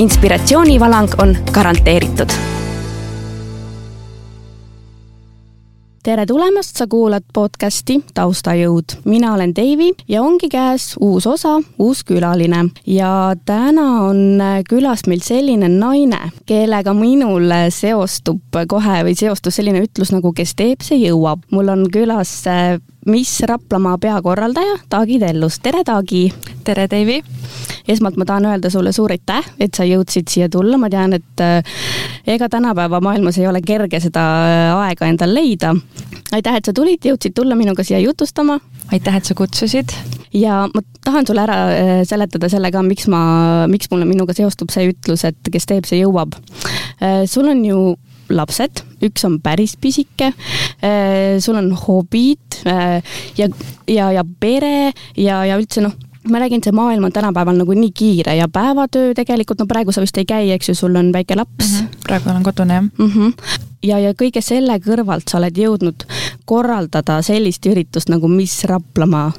Inspiratsioonivalang on garanteeritud tere tulemast, sa kuulad podcasti Taustajõud. mina olen Deivi ja ongi käes uus osa, uus külaline. ja täna on külas meil selline naine, kellega minul seostub kohe või seostus selline ütlus nagu kes teeb, see jõuab. mul on külas Miss Raplamaa peakorraldaja Taagi Tellus, tere Taagi! tere, Deivi! esmalt ma tahan öelda sulle suur aitäh, et sa jõudsid siia tulla, ma tean, et äh, ega tänapäeva maailmas ei ole kerge seda äh, aega endal leida. aitäh, et sa tulid, jõudsid tulla minuga siia jutustama. aitäh, et sa kutsusid. ja ma tahan sulle ära äh, seletada selle ka, miks ma, miks mulle minuga seostub see ütlus, et kes teeb, see jõuab. sul on ju lapsed, üks on päris pisike, sul on hobid ja, ja, ja pere ja, ja üldse noh, ma räägin, see maailm on tänapäeval nagu nii kiire ja päevatöö tegelikult, no praegu sa vist ei käi, eks ju, sul on väike laps mm. -hmm. praegu olen kodune, jah mm. -hmm. ja, ja kõige selle kõrvalt sa oled jõudnud korraldada sellist üritust nagu Miss Raplamaa.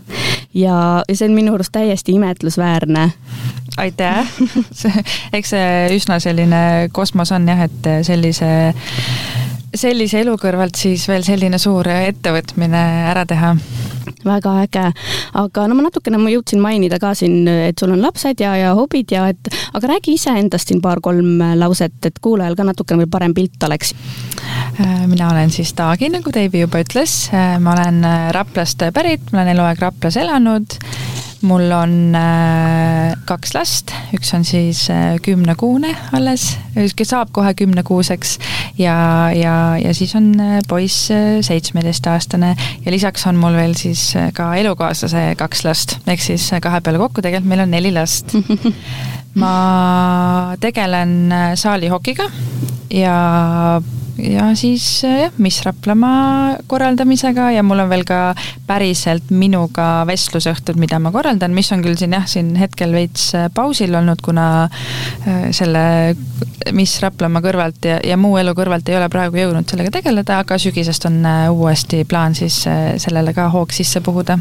Ja, ja see on minu arust täiesti imetlusväärne. aitäh eks see üsna selline kosmos on jah, et sellise sellise elu kõrvalt siis veel selline suur ettevõtmine ära teha? Väga äge, aga no ma natukene, ma jõudsin mainida ka siin, et sul on lapsed ja, ja hobid ja et, aga räägi iseendast siin paar-kolm lauset, et kuulajal ka natukene veel parem pilt oleks. Äh, mina olen siis Taagi, nagu Deivi juba ütles, äh, ma olen äh, Raplast pärit, ma olen eluaeg Raplas elanud mul on äh, kaks last, üks on siis äh, kümnekuune alles, saab kohe kümnekuuseks. Ja, ja, ja siis on äh, poiss äh, seitsmeteistaastane. Ja lisaks on mul veel siis äh, ka elukaaslase kaks last, ehk siis äh, kahe peale kokku tegelikult meil on neli last. Ma tegelen saalihokiga ja ja siis jah, Miss Raplamaa korraldamisega ja mul on veel ka päriselt minuga vestlusõhtud, mida ma korraldan, mis on küll siin jah, siin hetkel veits äh, pausil olnud, kuna äh, selle Miss Raplamaa kõrvalt ja, ja muu elu kõrvalt ei ole praegu jõudnud sellega tegeleda, aga sügisest on äh, uuesti plaan siis sellele ka hoog sisse puhuda.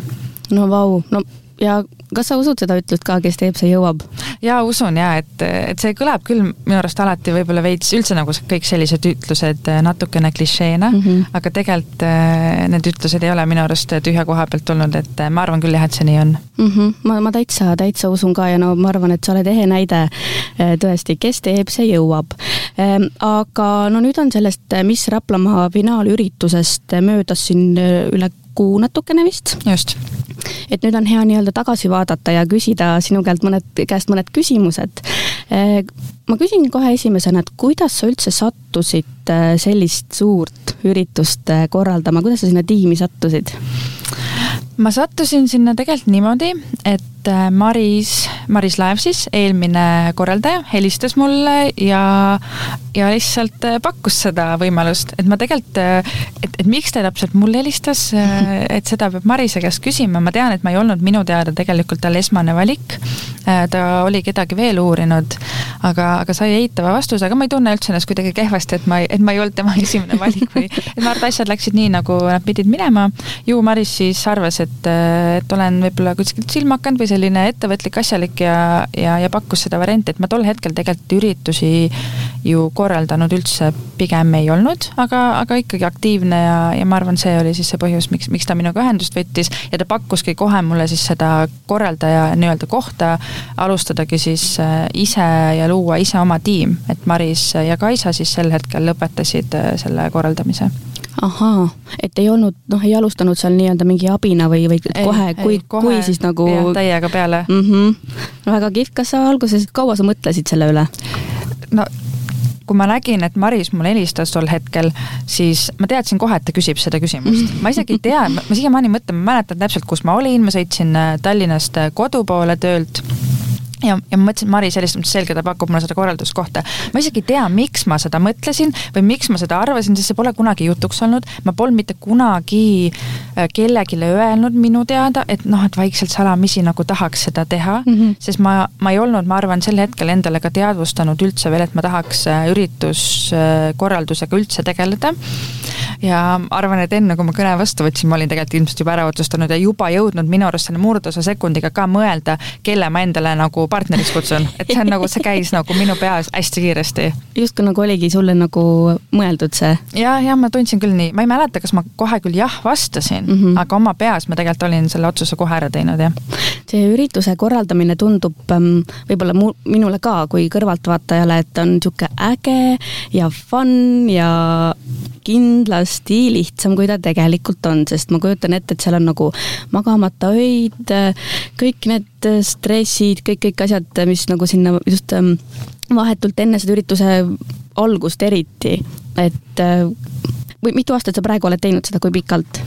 no vau, no ja kas sa usud seda ütlust ka, kes teeb, see jõuab? jaa, usun jaa, et, et see kõlab küll minu arust alati võib-olla veits, üldse nagu kõik sellised ütlused äh, natukene klišeena mm, -hmm. aga tegelikult äh, need ütlused ei ole minu arust tühja koha pealt tulnud, et äh, ma arvan küll jah, et see nii on mm. -hmm. ma, ma täitsa, täitsa usun ka ja no ma arvan, et sa oled ehe näide tõesti, kes teeb, see jõuab. Ehm, aga no nüüd on sellest Miss Raplamaa finaalüritusest möödas siin üle kuu natukene vist. just et nüüd on hea nii-öelda tagasi vaadata ja küsida sinu käelt mõned, käest mõned küsimused. Eh, ma küsin kohe esimesena, et kuidas sa üldse sattusid eh, sellist suurt üritust eh, korraldama, kuidas sa sinna tiimi sattusid? ma sattusin sinna tegelikult niimoodi, et Maris, Maris Laev siis, eelmine korraldaja, helistas mulle ja, ja lihtsalt pakkus seda võimalust, et ma tegelikult, et, et miks ta täpselt mulle helistas, et seda peab Marise käest küsima, ma tean, et ma ei olnud minu teada tegelikult tal esmane valik. ta oli kedagi veel uurinud, aga, aga sai eitava vastuse, aga ma ei tunne üldse ennast kuidagi kehvasti, et ma et ma ei olnud tema esimene valik või et ma arvan, et asjad läksid nii, nagu nad pidid minema. ju Maris siis arvas, et, et olen võib-olla kuskilt silma hakanud või selline ettevõtlik, asjalik ja, ja, ja pakkus seda varianti, et ma tol hetkel tegelikult üritusi ju korraldanud üldse pigem ei olnud, aga, aga ikkagi aktiivne ja, ja ma arvan, see oli siis see põhjus, miks, miks ta minuga ühendust võttis ja ta pakkuski kohe mulle siis seda korraldaja nii-öelda kohta, alustadagi siis äh, ise ja luua ise oma tiim, et Maris ja Kaisa siis sel hetkel lõpetasid äh, selle korraldamise ahaa, et ei olnud, noh, ei alustanud seal nii-öelda mingi abina või, või ei, kohe, kui, kui siis nagu. Täiega peale mm. -hmm. väga kihvt, kas sa alguses, kaua sa mõtlesid selle üle? no kui ma nägin, et Maris mulle helistas tol hetkel, siis ma teadsin kohe, et ta küsib seda küsimust. ma isegi ei tea, ma siiamaani mõtlen, ma mäletan täpselt, kus ma olin, ma sõitsin äh, Tallinnast äh, kodu poole töölt ja, ja ma mõtlesin, et Maris helistab, selge, ta pakub mulle seda korralduskohta. ma isegi ei tea, miks ma seda mõtlesin või miks ma seda arvasin, sest see pole kunagi jutuks olnud. ma polnud mitte kunagi äh, kellelegi öelnud minu teada, et noh, et vaikselt salamisi nagu tahaks seda teha mm, -hmm. sest ma, ma ei olnud, ma arvan, sel hetkel endale ka teadvustanud üldse veel, et ma tahaks äh, ürituskorraldusega üldse tegeleda. Ja arvan, et enne kui ma kõne vastu võtsin, ma olin tegelikult ilmselt juba ära otsustanud ja juba jõudnud minu arust selle murdosa sekundiga ka mõelda, kelle ma endale nagu partneriks kutsun, et see on nagu, see käis nagu minu peas hästi kiiresti. justkui nagu oligi sulle nagu mõeldud see? ja, ja ma tundsin küll nii, ma ei mäleta, kas ma kohe küll jah vastasin mm, -hmm. aga oma peas ma tegelikult olin selle otsuse kohe ära teinud, jah. see ürituse korraldamine tundub ähm, võib-olla mu, minule ka kui kõrvaltvaatajale, et on niisugune äge ja fun ja kindlasti lihtsam, kui ta tegelikult on, sest ma kujutan ette, et seal on nagu magamata öid, kõik need stressid, kõik, kõik asjad, mis nagu sinna just ähm, vahetult enne seda ürituse algust eriti, et äh, või mitu aastat sa praegu oled teinud seda, kui pikalt?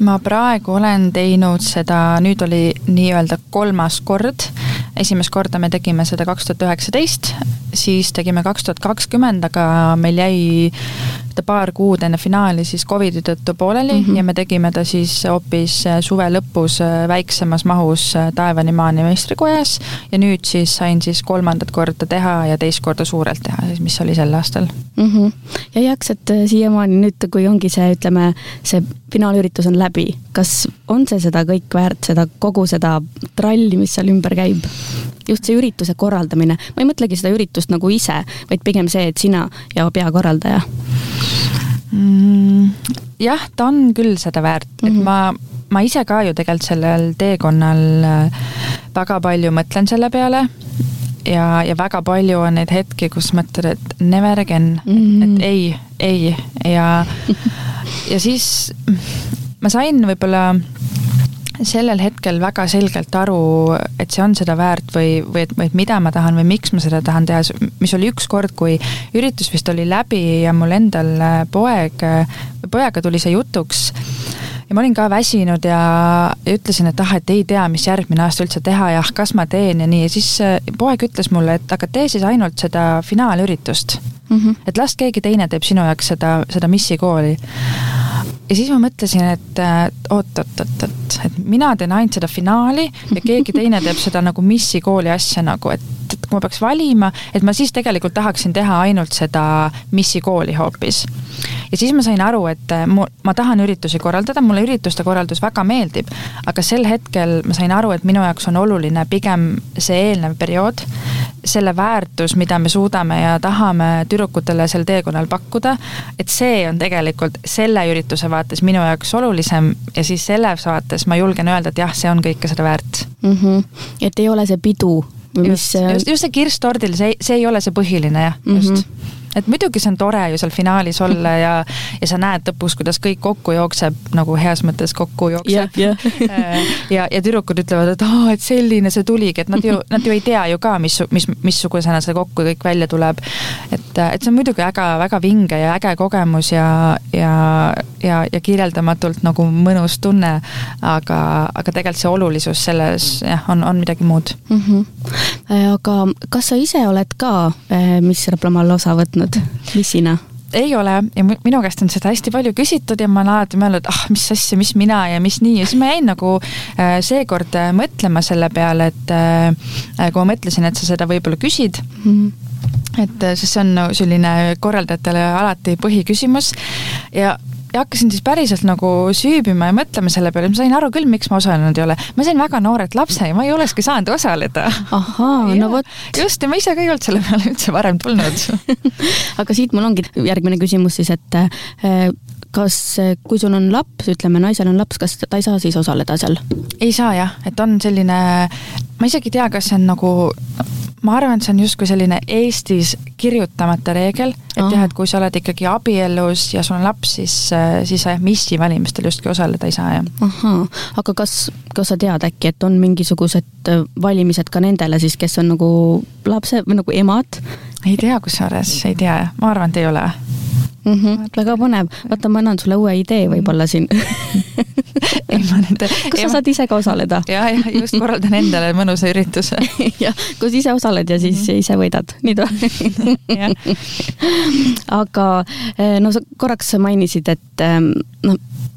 ma praegu olen teinud seda, nüüd oli nii-öelda kolmas kord. Esimest korda me tegime seda kaks tuhat üheksateist, siis tegime kaks tuhat kakskümmend, aga meil jäi ta paar kuud enne finaali siis Covidi tõttu pooleli mm -hmm. ja me tegime ta siis hoopis äh, suve lõpus äh, väiksemas mahus äh, Taevani maani meistrikojas ja nüüd siis sain siis kolmandat korda teha ja teist korda suurelt teha siis, mis oli sel aastal mm. -hmm. ja jaksad siiamaani nüüd, kui ongi see, ütleme, see finaalüritus on läbi, kas on see seda kõik väärt, seda kogu seda tralli, mis seal ümber käib? Just see ürituse korraldamine, ma ei mõtlegi seda üritust nagu ise, vaid pigem see, et sina ja peakorraldaja mm,? jah, ta on küll seda väärt mm, -hmm. et mhm. ma, ma ise ka ju tegelikult sellel teekonnal äh, väga palju mõtlen selle peale ja, ja väga palju on neid hetki, kus mõtled, et never again mm, -hmm. et ei, ei ja, ja siis ma sain võib-olla sellel hetkel väga selgelt aru, et see on seda väärt või, või et, või et mida ma tahan või miks ma seda tahan teha, mis oli ükskord, kui üritus vist oli läbi ja mul endal äh, poeg, pojaga tuli see jutuks ja ma olin ka väsinud ja, ja ütlesin, et ah, et ei tea, mis järgmine aasta üldse teha ja ah, kas ma teen ja nii. Ja siis äh, poeg ütles mulle, et aga tee siis ainult seda finaalüritust mm. -hmm. et las keegi teine teeb sinu jaoks seda, seda missikooli ja siis ma mõtlesin, et oot-oot-oot-oot, et mina teen ainult seda finaali ja keegi teine teeb seda nagu missi kooli asja nagu, et, et kui ma peaks valima, et ma siis tegelikult tahaksin teha ainult seda missi kooli hoopis. ja siis ma sain aru, et mu, ma tahan üritusi korraldada, mulle ürituste korraldus väga meeldib, aga sel hetkel ma sain aru, et minu jaoks on oluline pigem see eelnev periood, selle väärtus, mida me suudame ja tahame tüdrukutele sel teekonnal pakkuda, et see on tegelikult selle ürituse vaates minu jaoks olulisem ja siis selles vaates ma julgen öelda, et jah, see on kõike seda väärt mm. -hmm. et ei ole see pidu mis just, just, just see kirss tordil, see, see ei ole see põhiline jah mm, -hmm. Et muidugi see on tore ju seal finaalis olla ja, ja sa näed lõpus, kuidas kõik kokku jookseb, nagu heas mõttes kokku jookseb yeah,. Yeah. ja, ja tüdrukud ütlevad, et aa, et selline see tuligi, et nad ju, nad ju ei tea ju ka, mis, mis, missugusena see kokku kõik välja tuleb. et, et see on muidugi väga, väga vinge ja äge kogemus ja, ja, ja, ja kirjeldamatult nagu mõnus tunne, aga, aga tegelikult see olulisus selles jah, on, on midagi muud mm. -hmm. aga kas sa ise oled ka eh, Miss Raplamal osa võtnud? Võtnud missina? ei ole ja minu käest on seda hästi palju küsitud ja ma olen alati mõelnud, ah, mis asja, mis mina ja mis nii ja siis ma jäin nagu äh, seekord äh, mõtlema selle peale, et äh, kui ma mõtlesin, et sa seda võib-olla küsid mm. -hmm et sest see on selline korraldajatele alati põhiküsimus ja ja hakkasin siis päriselt nagu süübima ja mõtlema selle peale, ma sain aru küll, miks ma osalenud ei ole. ma sain väga noorelt lapse ja ma ei olekski saanud osaleda. ahaa, no vot. just, ja ma ise ka ei olnud selle peale üldse varem tulnud aga siit mul ongi järgmine küsimus siis, et eh, kas, kui sul on laps, ütleme naisel on laps, kas ta ei saa siis osaleda seal? ei saa jah, et on selline, ma isegi ei tea, kas see on nagu ma arvan, et see on justkui selline Eestis kirjutamata reegel, et jah, et kui sa oled ikkagi abielus ja sul on laps, siis, siis sa jah, missi valimistel justkui osaleda ei saa, jah. ahhaa, aga kas, kas sa tead äkki, et on mingisugused valimised ka nendele siis, kes on nagu lapse või nagu emad? ei tea kusjuures, ei tea, ma arvan, et ei ole mm. -hmm, väga põnev, vaata, ma annan sulle uue idee võib-olla siin ei, ma nende kas sa saad ise ka osaleda? ja, ja just korraldan endale mõnusa ürituse jah, kus ise osaled ja siis mm -hmm. ise võidad, nii tore aga eh, no sa korraks mainisid, et noh,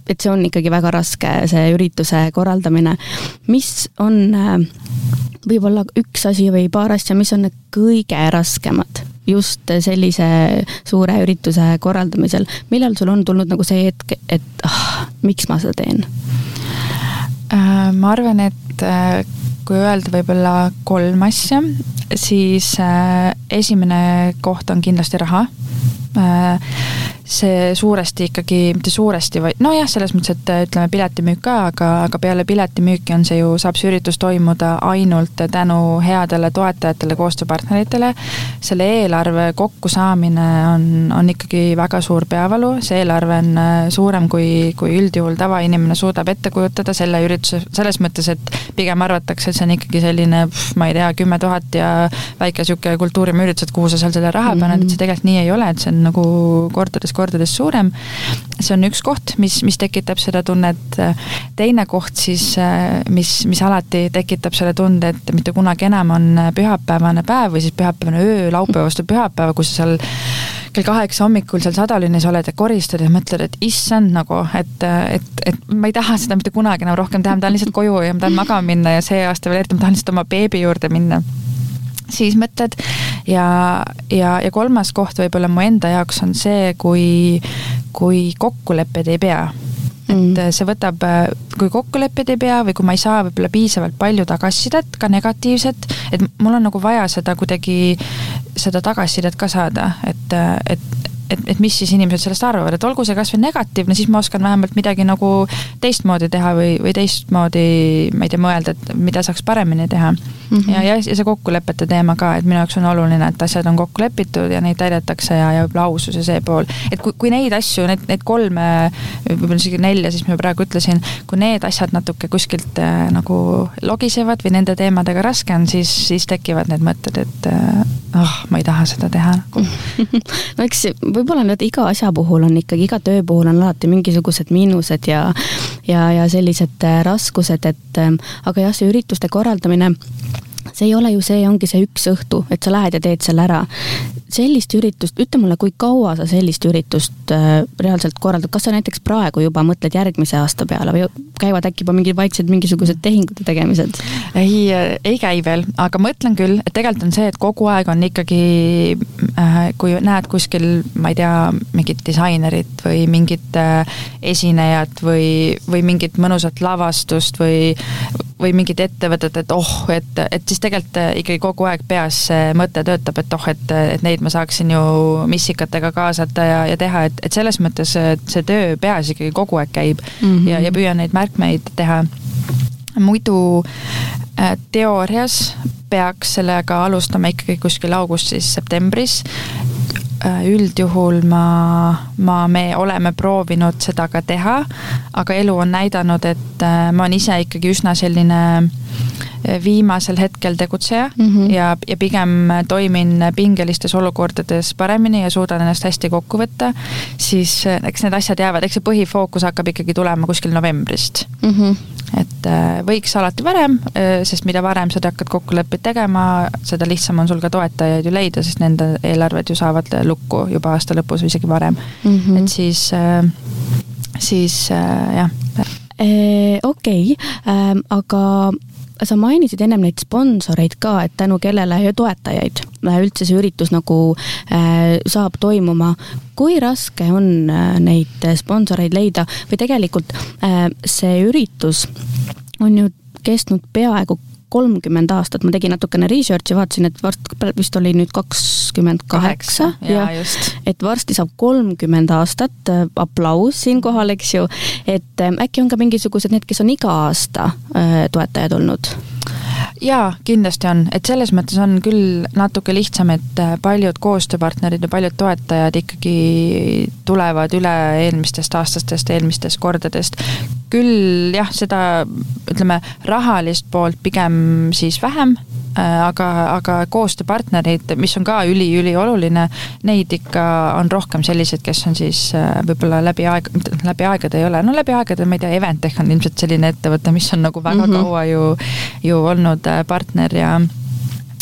et see on ikkagi väga raske, see ürituse korraldamine. mis on äh, võib-olla üks asi või paar asja, mis on need kõige raskemad just sellise suure ürituse korraldamisel, millal sul on tulnud nagu see hetk, et ah, miks ma seda teen? Äh, ma arvan, et äh, kui öelda võib-olla kolm asja, siis esimene koht on kindlasti raha see suuresti ikkagi, mitte suuresti, vaid nojah, selles mõttes, et ütleme, piletimüük ka, aga, aga peale piletimüüki on see ju, saab see üritus toimuda ainult tänu headele toetajatele, koostööpartneritele. selle eelarve kokkusaamine on, on ikkagi väga suur peavalu, see eelarve on äh, suurem, kui, kui üldjuhul tavainimene suudab ette kujutada selle ürituse, selles mõttes, et pigem arvatakse, et see on ikkagi selline, ma ei tea, kümme tuhat ja väike niisugune kultuuriüritus, et kuhu sa seal selle raha paned mm, -hmm. et see tegelikult nii ei ole, et see on nagu kordades kordades suurem. see on üks koht, mis, mis tekitab seda tunnet. teine koht siis, mis, mis alati tekitab selle tunde, et mitte kunagi enam on pühapäevane päev või siis pühapäevane öö, laupäevast pühapäeva, kus sa seal kell kaheksa hommikul seal Sadalinnas oled ja koristad ja mõtled, et issand nagu, et, et, et ma ei taha seda mitte kunagi enam rohkem teha, ma tahan lihtsalt koju ja ma tahan magama minna ja see aasta veel eriti, ma tahan lihtsalt oma beebi juurde minna siis mõtted ja, ja, ja kolmas koht võib-olla mu enda jaoks on see, kui, kui kokkulepped ei pea. Et mm. see võtab, kui kokkulepped ei pea või kui ma ei saa võib-olla piisavalt palju tagasisidet, ka negatiivset, et mul on nagu vaja seda kuidagi, seda tagasisidet ka saada, et, et et, et mis siis inimesed sellest arvavad, et olgu see kasvõi negatiivne, siis ma oskan vähemalt midagi nagu teistmoodi teha või, või teistmoodi, ma ei tea, mõelda, et mida saaks paremini teha mm. -hmm. ja, ja, ja see kokkulepete teema ka, et minu jaoks on oluline, et asjad on kokku lepitud ja neid täidetakse ja, ja võib-olla ausus ja see pool. et kui, kui neid asju, neid, neid kolme, võib-olla isegi nelja, siis ma praegu ütlesin, kui need asjad natuke kuskilt äh, nagu logisevad või nende teemadega raske on, siis, siis tekivad need mõtted, et äh, oh, ma ei taha seda teha nagu. no eks võib-olla need iga asja puhul on ikkagi, iga töö puhul on alati mingisugused miinused ja ja, ja sellised äh, raskused, et ähm, aga jah, see ürituste korraldamine see ei ole ju see, ongi see üks õhtu, et sa lähed ja teed selle ära. sellist üritust, ütle mulle, kui kaua sa sellist üritust äh, reaalselt korraldad, kas sa näiteks praegu juba mõtled järgmise aasta peale või käivad äkki juba mingid vaiksed mingisugused tehingute tegemised? ei, ei käi veel, aga mõtlen küll, et tegelikult on see, et kogu aeg on ikkagi äh,, kui näed kuskil, ma ei tea, mingit disainerit või mingit äh, esinejat või, või mingit mõnusat lavastust või, või mingit ettevõtet, et oh, et, et siis tegelikult äh, ikkagi kogu aeg peas see mõte töötab, et oh, et, et neid ma saaksin ju missikatega kaasata ja, ja teha, et, et selles mõttes see töö peas ikkagi kogu aeg käib mm -hmm. ja, ja püüan neid märkmeid teha. muidu äh, teoorias peaks sellega alustama ikkagi kuskil augustis-septembris äh, üldjuhul ma, ma, me oleme proovinud seda ka teha, aga elu on näidanud, et ma olen ise ikkagi üsna selline viimasel hetkel tegutseja mm -hmm. ja, ja pigem toimin pingelistes olukordades paremini ja suudan ennast hästi kokku võtta, siis eh, eks need asjad jäävad, eks see põhifookus hakkab ikkagi tulema kuskil novembrist mm. -hmm. et eh, võiks alati varem, eh, sest mida varem sa hakkad kokkuleppeid tegema, seda lihtsam on sul ka toetajaid ju leida, sest nende eelarved ju saavad lukku juba aasta lõpus või isegi varem mm. -hmm. et siis, siis jah. okei okay., ähm, aga sa mainisid ennem neid sponsoreid ka, et tänu kellele ja toetajaid äh, üldse see üritus nagu äh, saab toimuma. kui raske on äh, neid sponsoreid leida või tegelikult äh, see üritus on ju kestnud peaaegu kolmkümmend aastat, ma tegin natukene research'i, vaatasin, et varsti vist oli nüüd kakskümmend kaheksa. Ja et varsti saab kolmkümmend aastat, äh, aplaus siinkohal, eks ju, et äh, äkki on ka mingisugused need, kes on iga aasta äh, toetajad olnud? Jaa, kindlasti on, et selles mõttes on küll natuke lihtsam, et äh, paljud koostööpartnerid ja paljud toetajad ikkagi tulevad üle eelmistest aastastest, eelmistest kordadest. küll jah, seda ütleme, rahalist poolt pigem siis vähem aga, aga koostööpartnerid, mis on ka üli-ülioluline, neid ikka on rohkem selliseid, kes on siis võib-olla läbi aeg, läbi aegade ei ole, no läbi aegade, ma ei tea, Eventech on ilmselt selline ettevõte, mis on nagu väga mm -hmm. kaua ju, ju olnud partner ja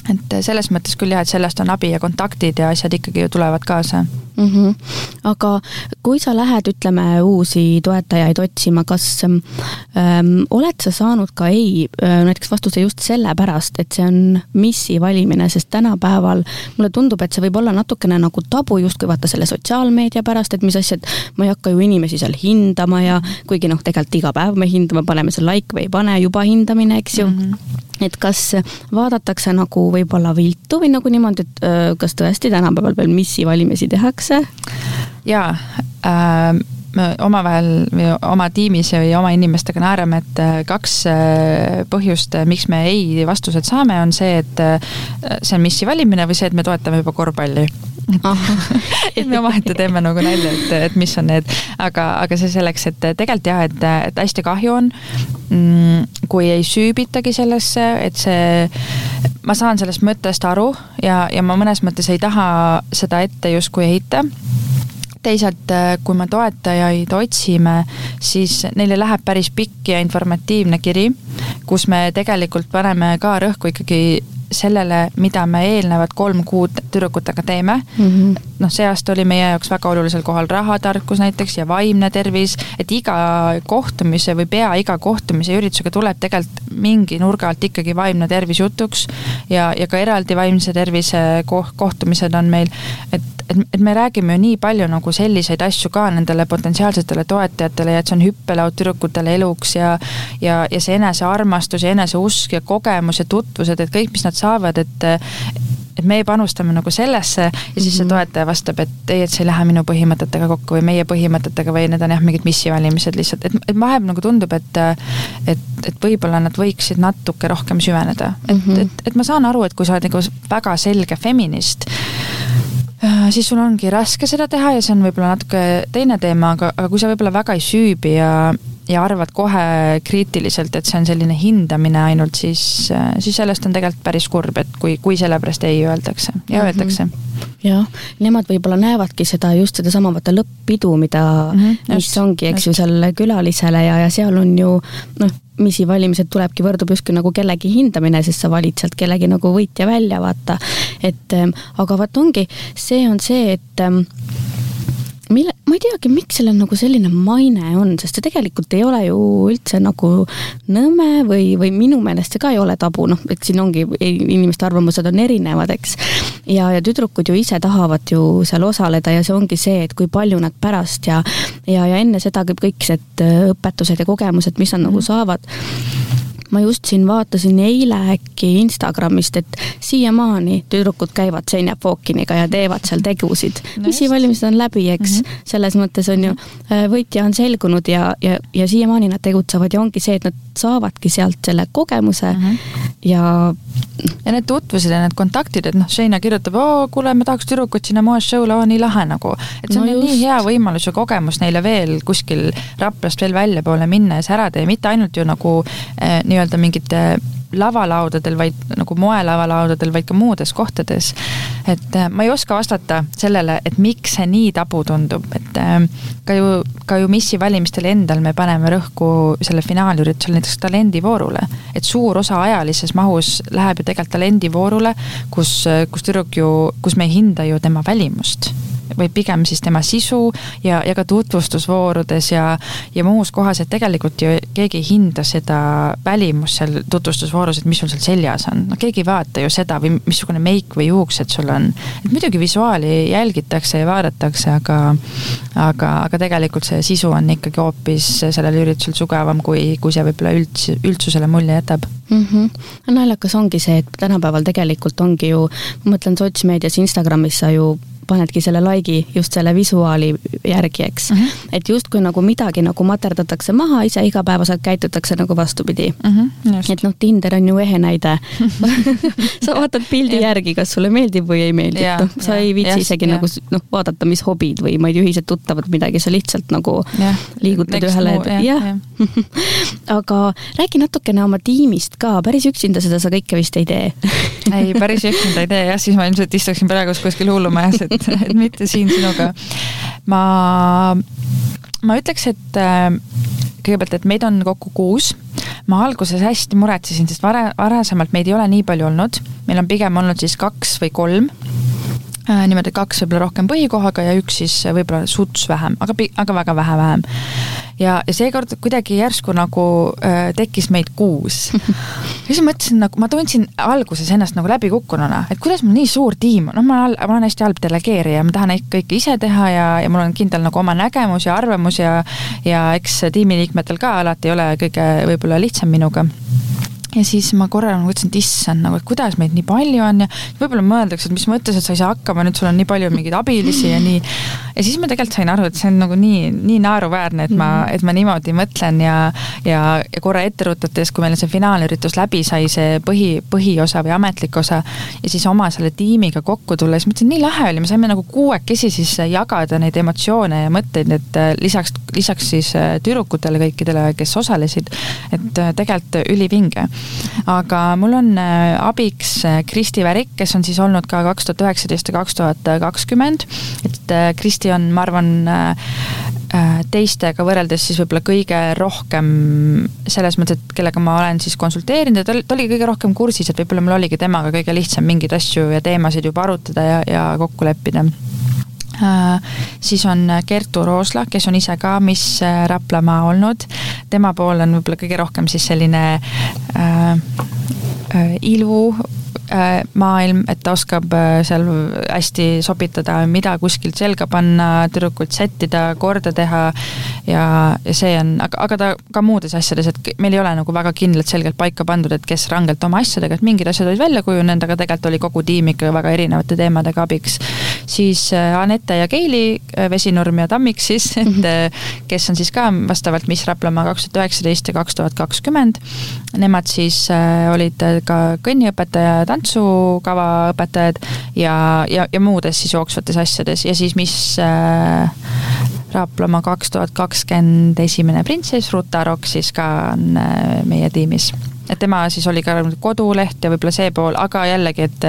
et selles mõttes küll jah, et sellest on abi ja kontaktid ja asjad ikkagi ju tulevad kaasa mm. -hmm. aga kui sa lähed, ütleme, uusi toetajaid otsima, kas ähm, oled sa saanud ka ei äh, näiteks vastuse just sellepärast, et see on missi valimine, sest tänapäeval mulle tundub, et see võib olla natukene nagu tabu justkui vaata selle sotsiaalmeedia pärast, et mis asjad, ma ei hakka ju inimesi seal hindama ja kuigi noh, tegelikult iga päev me hindame, paneme seal like või ei pane, juba hindamine, eks ju mm. -hmm et kas vaadatakse nagu võib-olla viltu või nagu niimoodi, et kas tõesti tänapäeval veel missi valimisi tehakse? Jaa äh,, me omavahel või oma tiimis või oma inimestega naerame, et äh, kaks äh, põhjust, äh, miks me ei vastused saame, on see, et see on missi valimine või see, et me toetame juba korvpalli et me omaette teeme nagu nalja, et, et mis on need, aga, aga see selleks, et tegelikult jah, et, et hästi kahju on, mm, kui ei süübitagi sellesse, et see, ma saan sellest mõttest aru ja, ja ma mõnes mõttes ei taha seda ette justkui heita. Teisalt, kui me toetajaid otsime, siis neile läheb päris pikk ja informatiivne kiri, kus me tegelikult paneme ka rõhku ikkagi sellele, mida me eelnevad kolm kuud tüdrukutega teeme mm. -hmm. noh, see aasta oli meie jaoks väga olulisel kohal rahatarkus näiteks ja vaimne tervis, et iga kohtumise või pea iga kohtumise ja üritusega tuleb tegelikult mingi nurga alt ikkagi vaimne tervis jutuks ja, ja ka eraldi vaimse tervise kohtumised on meil, et et, et me räägime ju nii palju nagu selliseid asju ka nendele potentsiaalsetele toetajatele ja et see on hüppelaud tüdrukutele eluks ja ja, ja see enesearmastus ja eneseusk ja kogemus ja tutvused, et kõik, mis nad saavad, et et meie panustame nagu sellesse ja siis mm -hmm. see mhm. toetaja vastab, et ei, et see ei lähe minu põhimõtetega kokku või meie põhimõtetega või need on jah, mingid missivalimised lihtsalt, et, et vahepeal nagu tundub, et et, et võib-olla nad võiksid natuke rohkem süveneda, et mm, -hmm. et, et ma saan aru, et kui sa oled nagu väga selge feminist, siis sul ongi raske seda teha ja see on võib-olla natuke teine teema, aga, aga kui sa võib-olla väga ei süübi ja ja arvad kohe kriitiliselt, et see on selline hindamine ainult, siis, siis sellest on tegelikult päris kurb, et kui, kui sellepärast ei öeldakse ja mm -hmm. Jah, nemad võib-olla näevadki seda just sedasama vaata lõpp-pidu, mida mm, -hmm, mis ongi, eks just. ju, seal külalisele ja, ja seal on ju noh, misi valimised tulebki, võrdub justkui nagu kellegi hindamine, sest sa valid sealt kellegi nagu võitja välja, vaata. et aga vaat ongi, see on see, et mille, ma ei teagi, miks sellel nagu selline maine on, sest see tegelikult ei ole ju üldse nagu nõme või, või minu meelest see ka ei ole tabu, noh, et siin ongi, inimeste arvamused on erinevad, eks. ja, ja tüdrukud ju ise tahavad ju seal osaleda ja see ongi see, et kui palju nad pärast ja, ja, ja enne seda kõik need õpetused ja kogemused, mis nad mm. nagu saavad ma just siin vaatasin eile äkki Instagramist, et siiamaani tüdrukud käivad Senja Fokiniga ja teevad seal tegusid no. misivalimised on läbi, eks mm, -hmm. selles mõttes on ju, äh, võitja on selgunud ja, ja, ja siiamaani nad tegutsevad ja ongi see, et nad saavadki sealt selle kogemuse mm -hmm. ja ja need tutvused ja need kontaktid, et noh, Sheina kirjutab, oo, kuule, ma tahaks tüdrukut sinna Moes show'le, oo, nii lahe nagu. et see on no nii hea võimalus ja kogemus neile veel kuskil Raplast veel väljapoole minna ja see ära teha, mitte ainult ju nagu eh, nii-öelda mingite lavalaudadel, vaid nagu moelavalaudadel, vaid ka muudes kohtades. et äh, ma ei oska vastata sellele, et miks see nii tabu tundub, et äh, ka ju, ka ju missi valimistel endal me paneme rõhku selle finaalüritusel näiteks talendivoorule. et suur osa ajalises mahus läheb ju tegelikult talendivoorule, kus, kus tüdruk ju, kus me ei hinda ju tema välimust vaid pigem siis tema sisu ja, ja ka tutvustusvoorudes ja, ja muus kohas, et tegelikult ju keegi ei hinda seda välimust seal tutvustusvoorus, et mis sul seal seljas on. noh, keegi ei vaata ju seda või missugune meik või juuksed sul on. et muidugi visuaali jälgitakse ja vaadatakse, aga, aga, aga tegelikult see sisu on ikkagi hoopis sellel üritusel tugevam, kui, kui see võib-olla üldс-, üldsusele mulje jätab mm. -hmm. naljakas ongi see, et tänapäeval tegelikult ongi ju, ma mõtlen sotsmeedias, Instagramis sa ju panedki selle like'i just selle visuaali järgi, eks mm. -hmm. et justkui nagu midagi nagu materdatakse maha, ise igapäevaselt käitutakse nagu vastupidi mm. -hmm, et noh, Tinder on ju ehe näide sa vaatad pildi järgi, kas sulle meeldib või ei meeldi, et noh, sa ja, ei viitsi isegi ja. nagu noh, vaadata, mis hobid või ma ei tea, ühised tuttavad midagi, sa lihtsalt nagu ja. liigutad Next ühele, jah ja. ja. aga räägi natukene oma tiimist ka, päris üksinda seda sa kõike vist ei tee ei, päris üksinda ei tee jah, siis ma ilmselt istuksin praegu kuskil hullumajas, et, et mitte siin sinuga. ma, ma ütleks, et äh, kõigepealt, et meid on kokku kuus. ma alguses hästi muretsesin, sest vare, varasemalt meid ei ole nii palju olnud, meil on pigem olnud siis kaks või kolm niimoodi kaks võib-olla rohkem põhikohaga ja üks siis võib-olla suts vähem, aga, aga väga vähe vähem. Ja, ja seekord kuidagi järsku nagu äh, tekkis meid kuus. ja siis mõtlesin nagu, ma tundsin alguses ennast nagu läbikukkununa, et kuidas mul nii suur tiim on, noh, ma olen, ma olen hästi halb delegeerija, ma tahan kõike ise teha ja, ja mul on kindel nagu oma nägemus ja arvamus ja ja eks tiimiliikmetel ka alati ei ole kõige võib-olla lihtsam minuga ja siis ma korra nagu mõtlesin, et issand, nagu, et kuidas meid nii palju on ja võib-olla mõeldakse, et mis mõttes, et sa ei saa hakkama, nüüd sul on nii palju mingeid abilisi ja nii. ja siis ma tegelikult sain aru, et see on nagu nii, nii naeruväärne, et ma, mhm. et ma niimoodi mõtlen ja, ja, ja korra ette rutates, kui meil see finaalüritus läbi sai, see põhi, põhiosa või ametlik osa ja siis oma selle tiimiga kokku tulla, siis mõtlesin, nii lahe oli, me saime nagu kuuekesi siis jagada neid emotsioone ja mõtteid, et äh, lisaks, lisaks siis äh, tüdrukutele kõikidele, kes osalesid, et äh, tegelikult ülivinge aga mul on äh, abiks äh, Kristi Värik, kes on siis olnud ka kaks tuhat üheksateist ja kaks tuhat kakskümmend. et äh, Kristi on, ma arvan, teistega võrreldes siis võib-olla kõige rohkem selles mõttes, et kellega ma olen siis konsulteerinud ja ta oli, ta oli kõige rohkem kursis, et võib-olla mul oligi temaga kõige lihtsam mingeid asju ja teemasid juba arutada ja, ja kokku leppida siis on Kertu Roosla, kes on ise ka Miss Raplamaa olnud. tema pool on võib-olla kõige rohkem siis selline äh, äh, ilu Äh, maailm, et ta oskab äh, seal hästi sobitada, mida kuskilt selga panna, tüdrukult sättida, korda teha ja, ja see on, aga, aga ta ka muudes asjades, et meil ei ole nagu väga kindlalt selgelt paika pandud, et kes rangelt oma asjadega, et mingid asjad olid välja kujunenud, aga tegelikult oli kogu tiim ikka väga erinevate teemadega abiks. siis Anette ja Keili, Vesinurm ja Tammik siis, et mhm. kes on siis ka vastavalt Miss Raplamaa kaks tuhat üheksateist ja kaks tuhat kakskümmend. Nemad siis olid ka kõnniõpetaja ja tantsukava õpetajad ja, ja, ja muudes siis jooksvates asjades. Ja siis mis äh, Raaplamaa kaks tuhat kakskümmend esimene printsess Ruth Arok siis ka on äh, meie tiimis et tema siis oli ka koduleht ja võib-olla see pool, aga jällegi, et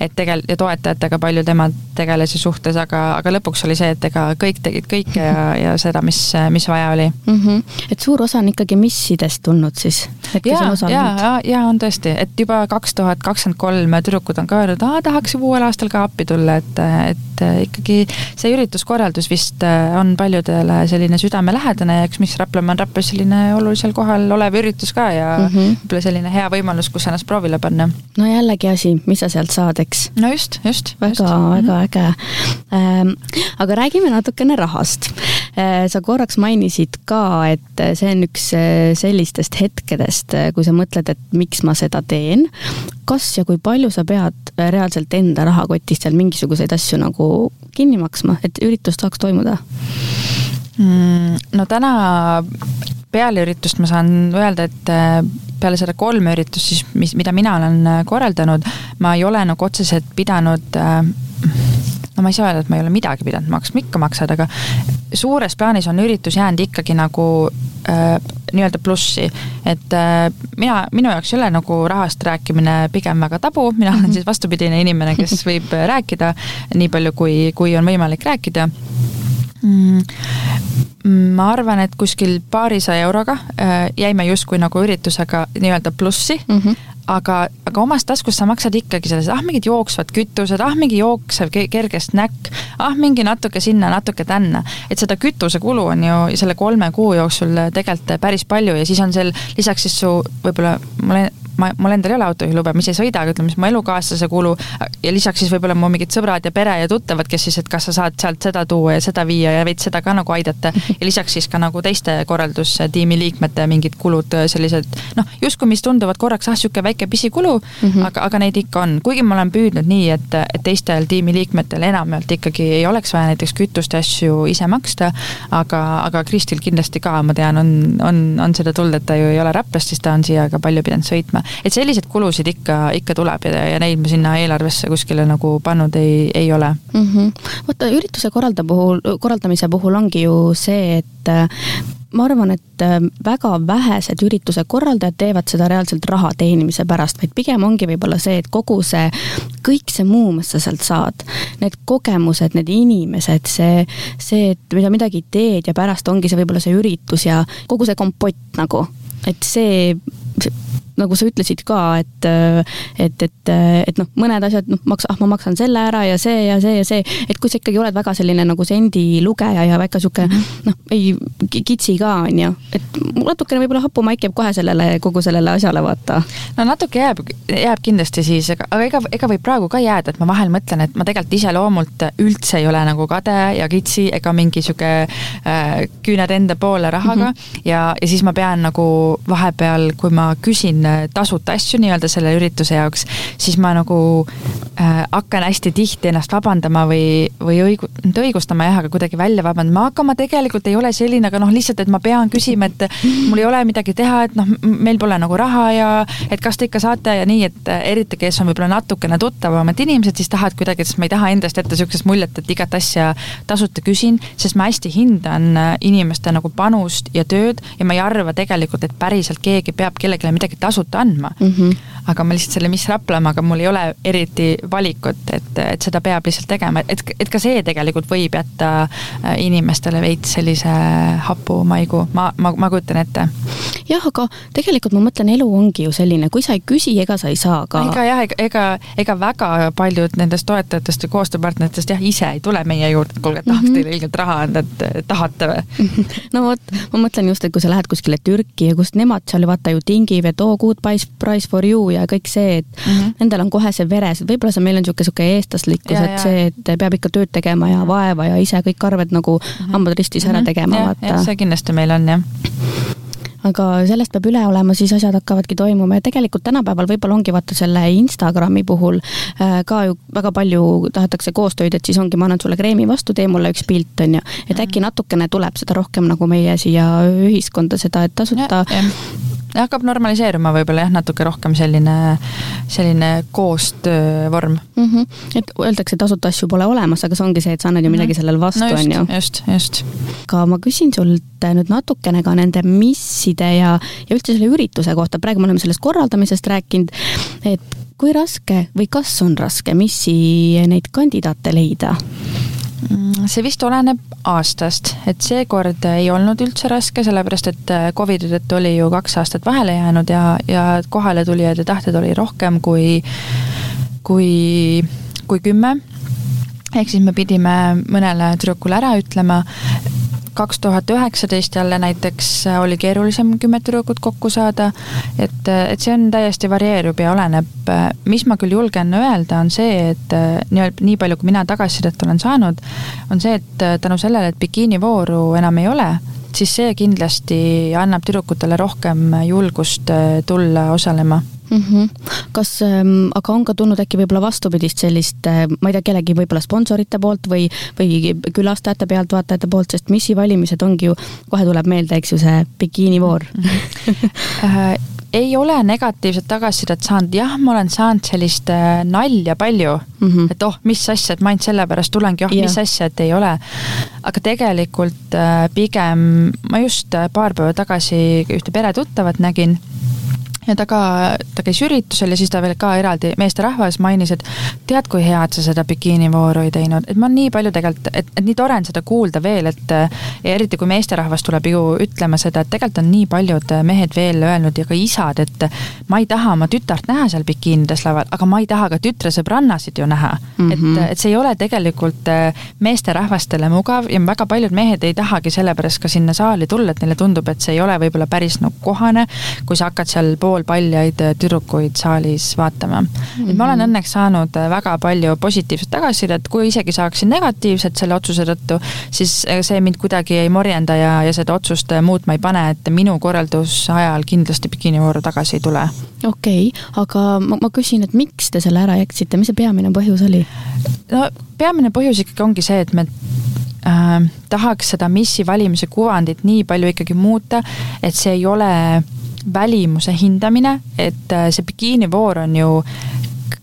et tegel- ja toetajatega palju tema tegeles ja suhtles, aga, aga lõpuks oli see, et ega kõik tegid kõike ja, ja seda, mis, mis vaja oli mm. -hmm. et suur osa on ikkagi missidest tulnud siis? ja, ja, ja, ja on tõesti, et juba kaks tuhat kakskümmend kolm tüdrukud on ka öelnud, aa, tahaks ju uuel aastal ka appi tulla, et, et ikkagi see ürituskorraldus vist on paljudele selline südamelähedane ja eks mis Raplamaa on Raplas selline olulisel kohal olev üritus ka ja mm -hmm. Selline hea võimalus, kus ennast proovile panna. no jällegi asi, mis sa sealt saad, eks. no just, just. väga, väga -hmm. äge ähm,. aga räägime natukene rahast äh,. sa korraks mainisid ka, et see on üks äh, sellistest hetkedest, äh, kui sa mõtled, et miks ma seda teen. kas ja kui palju sa pead äh, reaalselt enda rahakotist seal mingisuguseid asju nagu kinni maksma, et üritus saaks toimuda? mm,? no täna peale üritust ma saan öelda, et äh, peale seda kolme üritust siis, mis, mida mina olen äh, korraldanud, ma ei ole nagu otseselt pidanud äh, no ma ei saa öelda, et ma ei ole midagi pidanud maksma, ikka maksad, aga suures plaanis on üritus jäänud ikkagi nagu äh, nii-öelda plussi. et äh, mina, minu jaoks ei ole nagu rahast rääkimine pigem väga tabu, mina olen mhm. siis vastupidine inimene, kes võib rääkida nii palju, kui, kui on võimalik rääkida ma arvan, et kuskil paarisaja euroga äh, jäime justkui nagu üritusega nii-öelda plussi mm, -hmm. aga, aga omast taskust sa maksad ikkagi selles, ah mingid jooksvad kütused, ah mingi jooksev kerge snäkk, ah mingi natuke sinna, natuke tänna. et seda kütusekulu on ju selle kolme kuu jooksul tegelikult päris palju ja siis on seal lisaks siis su võib-olla, ma olen ma, mul endal ei ole autojuhilube, ma ise ei sõida, aga ütleme siis mu elukaaslase kulu ja lisaks siis võib-olla mu mingid sõbrad ja pere ja tuttavad, kes siis, et kas sa saad sealt seda tuua ja seda viia ja veits seda ka nagu aidata. ja lisaks siis ka nagu teiste korraldustiimi liikmete mingid kulud, sellised noh, justkui mis tunduvad korraks, ah, sihuke väike pisikulu mm, -hmm. aga, aga neid ikka on. kuigi ma olen püüdnud nii, et, et teistel tiimiliikmetel enamjaolt ikkagi ei oleks vaja näiteks kütust ja asju ise maksta, aga, aga Kristil kindlasti ka, ma tean, on, on, on seda tulnud, et ta ju ei ole Räplast, siis ta on siia ka palju pidanud sõitma. Et selliseid kulusid ikka, ikka tuleb ja, ja neid me sinna eelarvesse kuskile nagu pannud ei, ei ole mm. -hmm. vaata, ürituse korralda puhul, korraldamise puhul ongi ju see, et ma arvan, et äh, väga vähesed ürituse korraldajad teevad seda reaalselt raha teenimise pärast, vaid pigem ongi võib-olla see, et kogu see, kõik see muu, mis sa sealt saad, need kogemused, need inimesed, see, see, et mida midagi teed ja pärast ongi see võib-olla see üritus ja kogu see kompott nagu, et see, see nagu sa ütlesid ka, et, et, et, et noh, mõned asjad, noh, maks-, ah, ma maksan selle ära ja see ja see ja see, et kui sa ikkagi oled väga selline nagu sendi lugeja ja väga -hmm. noh, ei, kitsi ka, on ju, et natukene võib-olla hapumaik jääb kohe sellele, kogu sellele asjale, vaata. no natuke jääb, jääb kindlasti siis, aga, aga ega, ega võib praegu ka jääda, et ma vahel mõtlen, et ma tegelikult iseloomult üldse ei ole nagu kade ja kitsi ega mingi sihuke äh, küüned enda poole rahaga mm -hmm. ja, ja siis ma pean nagu vahepeal, kui ma küsin tasuta asju nii-öelda selle ürituse jaoks, siis ma nagu äh, hakkan hästi tihti ennast vabandama või, või õigu-, mitte õigustama jah, aga kuidagi välja vabandama, aga ma tegelikult ei ole selline, aga noh, lihtsalt, et ma pean küsima, et mul ei ole midagi teha, et noh, meil pole nagu raha ja et kas te ikka saate ja nii, et eriti, kes on võib-olla natukene tuttavamad inimesed, siis tahad kuidagi, sest ma ei taha endast jätta sihukest muljet, et igat asja tasuta küsin, sest ma hästi hindan inimeste nagu panust ja tööd ja ma ei arva tegelikult, et päriselt keegi peab kellelegi midagi tasuta tasuta andma mm. -hmm. aga ma lihtsalt selle Miss Raplamaaga, mul ei ole eriti valikut, et, et seda peab lihtsalt tegema, et, et ka see tegelikult võib jätta äh, inimestele veits sellise hapu maigu, ma, ma, ma kujutan ette. jah, aga tegelikult ma mõtlen, elu ongi ju selline, kui sa ei küsi, ega sa ei saa ka. ega jah, ega, ega, ega väga paljud nendest toetajatest ja koostööpartneritest jah, ise ei tule meie juurde, et kuulge, tahaks mm -hmm. teile ilgelt raha anda, et tahate või no vot, ma mõtlen just, et kui sa lähed kuskile Türki ja kust nemad seal vaata ju tingivad, oo, good price, for you ja kõik see, et mm -hmm. nendel on kohe see veres, võib-olla see meil on niisugune, niisugune eestlaslikkus, et see, et peab ikka tööd tegema ja vaeva ja ise kõik arved nagu mm -hmm. hambad ristis ära mhm. tegema, vaata. see kindlasti meil on, jah aga sellest peab üle olema, siis asjad hakkavadki toimuma ja tegelikult tänapäeval võib-olla ongi vaata selle Instagrami puhul äh, ka ju väga palju tahetakse koostööd, et siis ongi, ma annan sulle kreemi vastu, tee mulle üks pilt, on ju. et äkki mhm. natukene tuleb seda rohkem nagu meie siia ühiskonda seda, et tasuta ja, ja hakkab normaliseeruma võib-olla jah, natuke rohkem selline, selline koostöövorm mm. -hmm. et öeldakse, tasuta asju pole olemas, aga see ongi see, et sa annad ju midagi -hmm. sellele vastu, on ju. just, just. aga ma küsin sult nüüd natukene ka nende misside ja, ja üldse selle ürituse kohta, praegu me oleme sellest korraldamisest rääkinud, et kui raske või kas on raske missi neid kandidaate leida? Mm, see vist oleneb aastast, et seekord ei olnud üldse raske, sellepärast et äh, Covidi tõttu oli ju kaks aastat vahele jäänud ja, ja kohaletulijaid ja tahtjaid oli rohkem kui, kui, kui kümme. ehk siis me pidime mõnele tüdrukule ära ütlema, kaks tuhat üheksateist jälle näiteks äh, oli keerulisem kümmet tüdrukut kokku saada, et, äh, et see on täiesti varieerub ja oleneb. Äh, mis ma küll julgen öelda, on see, et nii-öelda nii palju, kui mina tagasisidet olen saanud, on see, et tänu sellele, et bikiinivooru enam ei ole, siis see kindlasti annab tüdrukutele rohkem julgust tulla osalema mm. -hmm. kas ähm,, aga on ka tulnud äkki võib-olla vastupidist sellist äh,, ma ei tea, kellegi võib-olla sponsorite poolt või, või külastajate, pealtvaatajate poolt, sest missi valimised ongi ju, kohe tuleb meelde, eks ju, see bikiinivoor mm. -hmm. ei ole negatiivset tagasisidet saanud, jah, ma olen saanud sellist äh, nalja palju mm, -hmm. et oh, mis asja, et ma ainult sellepärast tulengi, oh yeah., mis asja, et ei ole. aga tegelikult pigem ma just paar päeva tagasi ühte peretuttavat nägin ja ta ka, ta käis üritusel ja siis ta veel ka eraldi meesterahvas mainis, et tead, kui hea, et sa seda bikiinivooru ei teinud, et ma nii palju tegelikult, et, et nii tore on seda kuulda veel, et ja eriti kui meesterahvas tuleb ju ütlema seda, et tegelikult on nii paljud mehed veel öelnud ja ka isad, et ma ei taha oma tütart näha seal bikiinides laval, aga ma ei taha ka tütre sõbrannasid ju näha mm. -hmm. et, et see ei ole tegelikult meesterahvastele mugav ja väga paljud mehed ei tahagi sellepärast ka sinna saali tulla, et neile tundub, et see ei ole võib-olla päris nagu kohane, kui sa hakkad seal pool poolpaljaid tüdrukuid saalis vaatama mm. -hmm. et ma olen õnneks saanud väga palju positiivset tagasisidet, kui isegi saaksin negatiivset selle otsuse tõttu, siis see mind kuidagi ei morjenda ja, ja seda otsust muutma ei pane, et minu korralduse ajal kindlasti bikiinivooru tagasi ei tule. okei okay,, aga ma, ma küsin, et miks te selle ära jätsite, mis see peamine põhjus oli? no peamine põhjus ikkagi ongi see, et me äh, tahaks seda missi valimise kuvandit nii palju ikkagi muuta, et see ei ole välimuse hindamine, et äh, see bikiinivoor on ju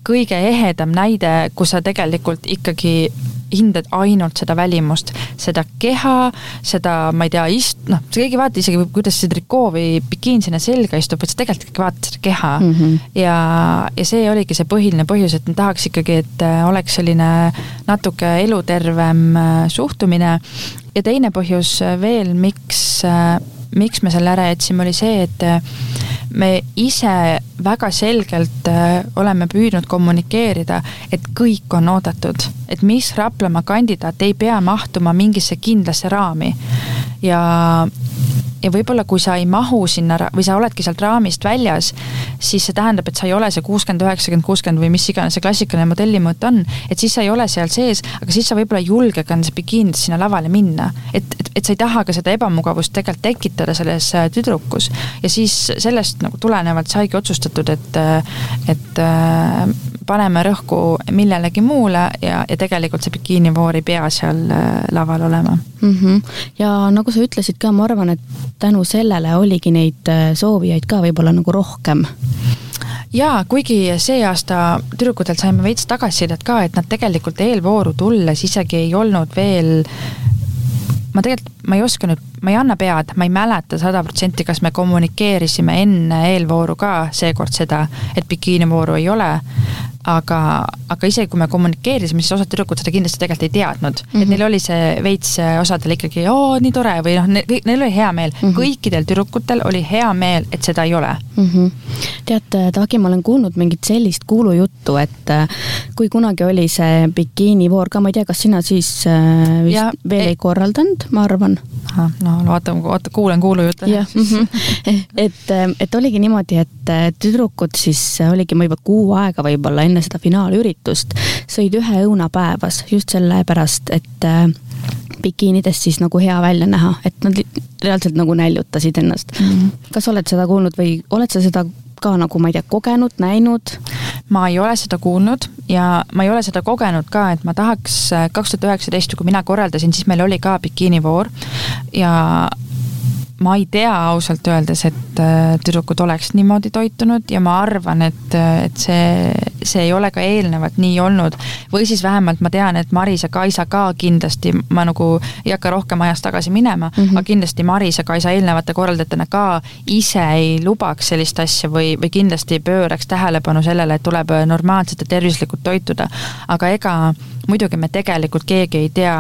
kõige ehedam näide, kus sa tegelikult ikkagi hindad ainult seda välimust, seda keha, seda, ma ei tea, ist-, noh, sa keegi ei vaata isegi, kuidas see trikoo või bikiin sinna selga istub, vaid sa tegelikult ikkagi vaatad seda keha mm. -hmm. ja, ja see oligi see põhiline põhjus, et ma tahaks ikkagi, et äh, oleks selline natuke elutervem äh, suhtumine. ja teine põhjus veel, miks, miks me selle ära jätsime, oli see, et me ise väga selgelt äh, oleme püüdnud kommunikeerida, et kõik on oodatud, et mis Raplamaa kandidaat ei pea mahtuma mingisse kindlasse raami. Ja ja võib-olla kui sa ei mahu sinna või sa oledki sealt raamist väljas, siis see tähendab, et sa ei ole see kuuskümmend, üheksakümmend, kuuskümmend või mis iganes see klassikaline modellimõõt on, et siis sa ei ole seal sees, aga siis sa võib-olla ei julge ka nendes bikiinides sinna lavale minna. et, et, et sa ei taha ka seda ebamugavust tegelikult tekitada selles äh, tüdrukus ja siis sellest nagu tulenevalt saigi otsustatud, et, et äh, paneme rõhku millelegi muule ja, ja tegelikult see bikiinivoor ei pea seal äh, laval olema mm. -hmm. ja nagu sa ütlesid ka, ma arvan, et tänu sellele oligi neid äh, soovijaid ka võib-olla nagu rohkem. Jaa, kuigi see aasta tüdrukutelt saime veits tagasisidet ka, et nad tegelikult eelvooru tulles isegi ei olnud veel ma tegelikult, ma ei oska nüüd, ma ei anna pead, ma ei mäleta sada protsenti, kas me kommunikeerisime enne eelvooru ka seekord seda, et bikiinivooru ei ole aga, aga isegi kui me kommunikeerisime, siis osad tüdrukud seda kindlasti tegelikult ei teadnud mm. -hmm. et neil oli see veits osadel ikkagi, oo, nii tore või noh, neil oli hea meel mm. -hmm. kõikidel tüdrukutel oli hea meel, et seda ei ole mm. -hmm. tead, Tagi, ma olen kuulnud mingit sellist kuulujuttu, et äh, kui kunagi oli see bikiinivoor ka, ma ei tea, kas sina siis äh, vist ja, veel ei, ei korraldanud, ma arvan. no vaata, vaata, kuulen kuulujuttu. jah, mhm. et, et oligi niimoodi, et tüdrukud siis oligi juba kuu aega võib-olla enne seda finaalüritust sõid ühe õuna päevas just sellepärast, et äh, bikiinides siis nagu hea välja näha, et nad reaalselt nagu näljutasid ennast mm. -hmm. kas oled seda kuulnud või oled sa seda ka nagu, ma ei tea, kogenud, näinud? ma ei ole seda kuulnud ja ma ei ole seda kogenud ka, et ma tahaks, äh, kaks tuhat üheksateist, kui mina korraldasin, siis meil oli ka bikiinivoor ja ma ei tea ausalt öeldes, et äh, tüdrukud oleks niimoodi toitunud ja ma arvan, et, äh, et see, see ei ole ka eelnevalt nii olnud. või siis vähemalt ma tean, et Maris ja Kaisa ka kindlasti, ma nagu ei hakka rohkem ajas tagasi minema mm, -hmm. aga kindlasti Maris ja Kaisa eelnevate korraldajatena ka ise ei lubaks sellist asja või, või kindlasti pööraks tähelepanu sellele, et tuleb normaalselt ja tervislikult toituda. aga ega muidugi me tegelikult keegi ei tea,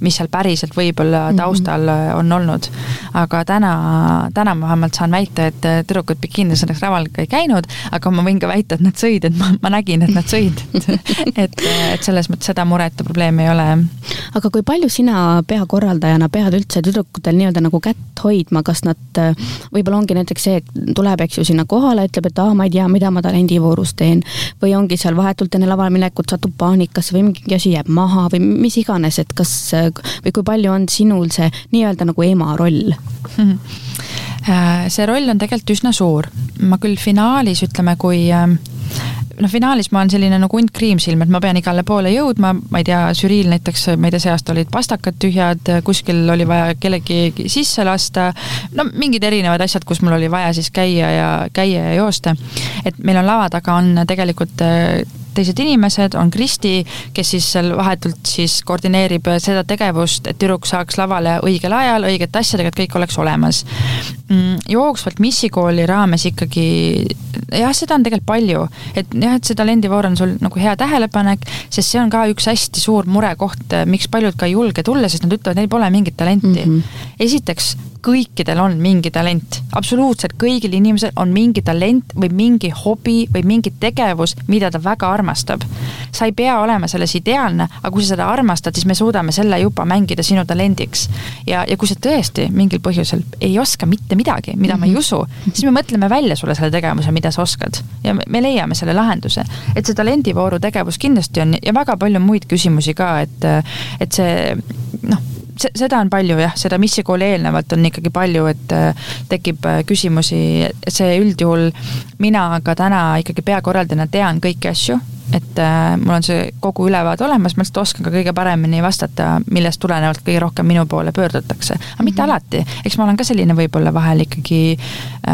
mis seal päriselt võib-olla mhm. taustal mm -hmm. on olnud. aga täna, täna ma vähemalt saan väita, et tüdrukud bikiinides õnneks laval ei käinud, aga ma võin ka väita, et nad sõid, et ma, ma nägin, et nad sõid et, et selles mõttes seda muret ja probleemi ei ole. aga kui palju sina peakorraldajana pead üldse tüdrukutel nii-öelda nagu kätt hoidma, kas nad, võib-olla ongi näiteks see, et tuleb, eks ju, sinna kohale, ütleb, et aa, ma ei tea, mida ma talendivoorus teen. või ongi seal vahetult enne lavale minekut satub paanikasse või mingi asi jääb maha või mis iganes, et kas või kui palju on sinul see nii-öelda nagu ema roll see roll on tegelikult üsna suur. ma küll finaalis, ütleme, kui noh, finaalis ma olen selline nagu hunt kriimsilm, et ma pean igale poole jõudma, ma ei tea, žüriil näiteks, ma ei tea, see aasta olid pastakad tühjad, kuskil oli vaja kellegi sisse lasta, no mingid erinevad asjad, kus mul oli vaja siis käia ja, käia ja joosta. et meil on lava taga on tegelikult teised inimesed, on Kristi, kes siis seal vahetult siis koordineerib seda tegevust, et tüdruk saaks lavale õigel ajal õigete asjadega, et kõik oleks olemas. Mm, jooksvalt missikooli raames ikkagi jah, seda on tegelikult palju, et jah, et see talendivoor on sul nagu hea tähelepanek, sest see on ka üks hästi suur murekoht, miks paljud ka ei julge tulla, sest nad ütlevad, neil pole mingit talenti mm. -hmm. esiteks kõikidel on mingi talent, absoluutselt kõigil inimesel on mingi talent või mingi hobi või mingi tegevus, mida ta väga armastab. sa ei pea olema selles ideaalne, aga kui sa seda armastad, siis me suudame selle juba mängida sinu talendiks. ja, ja kui sa tõesti mingil põhjusel ei oska mitte midagi, mida mm -hmm. ma ei mhm. usu, siis me mõtleme välja sulle selle tegevuse, mida sa oskad ja me leiame selle lahenduse. et see talendivooru tegevus kindlasti on ja väga palju muid küsimusi ka, et, et see noh seda on palju jah, seda missikooli eelnevalt on ikkagi palju, et äh, tekib äh, küsimusi, see üldjuhul mina ka täna ikkagi peakorraldajana tean kõiki asju, et äh, mul on see kogu ülevaade olemas, ma lihtsalt oskan ka kõige paremini vastata, millest tulenevalt kõige rohkem minu poole pöördutakse. aga mm -hmm. mitte mhm. alati, eks ma olen ka selline võib-olla vahel ikkagi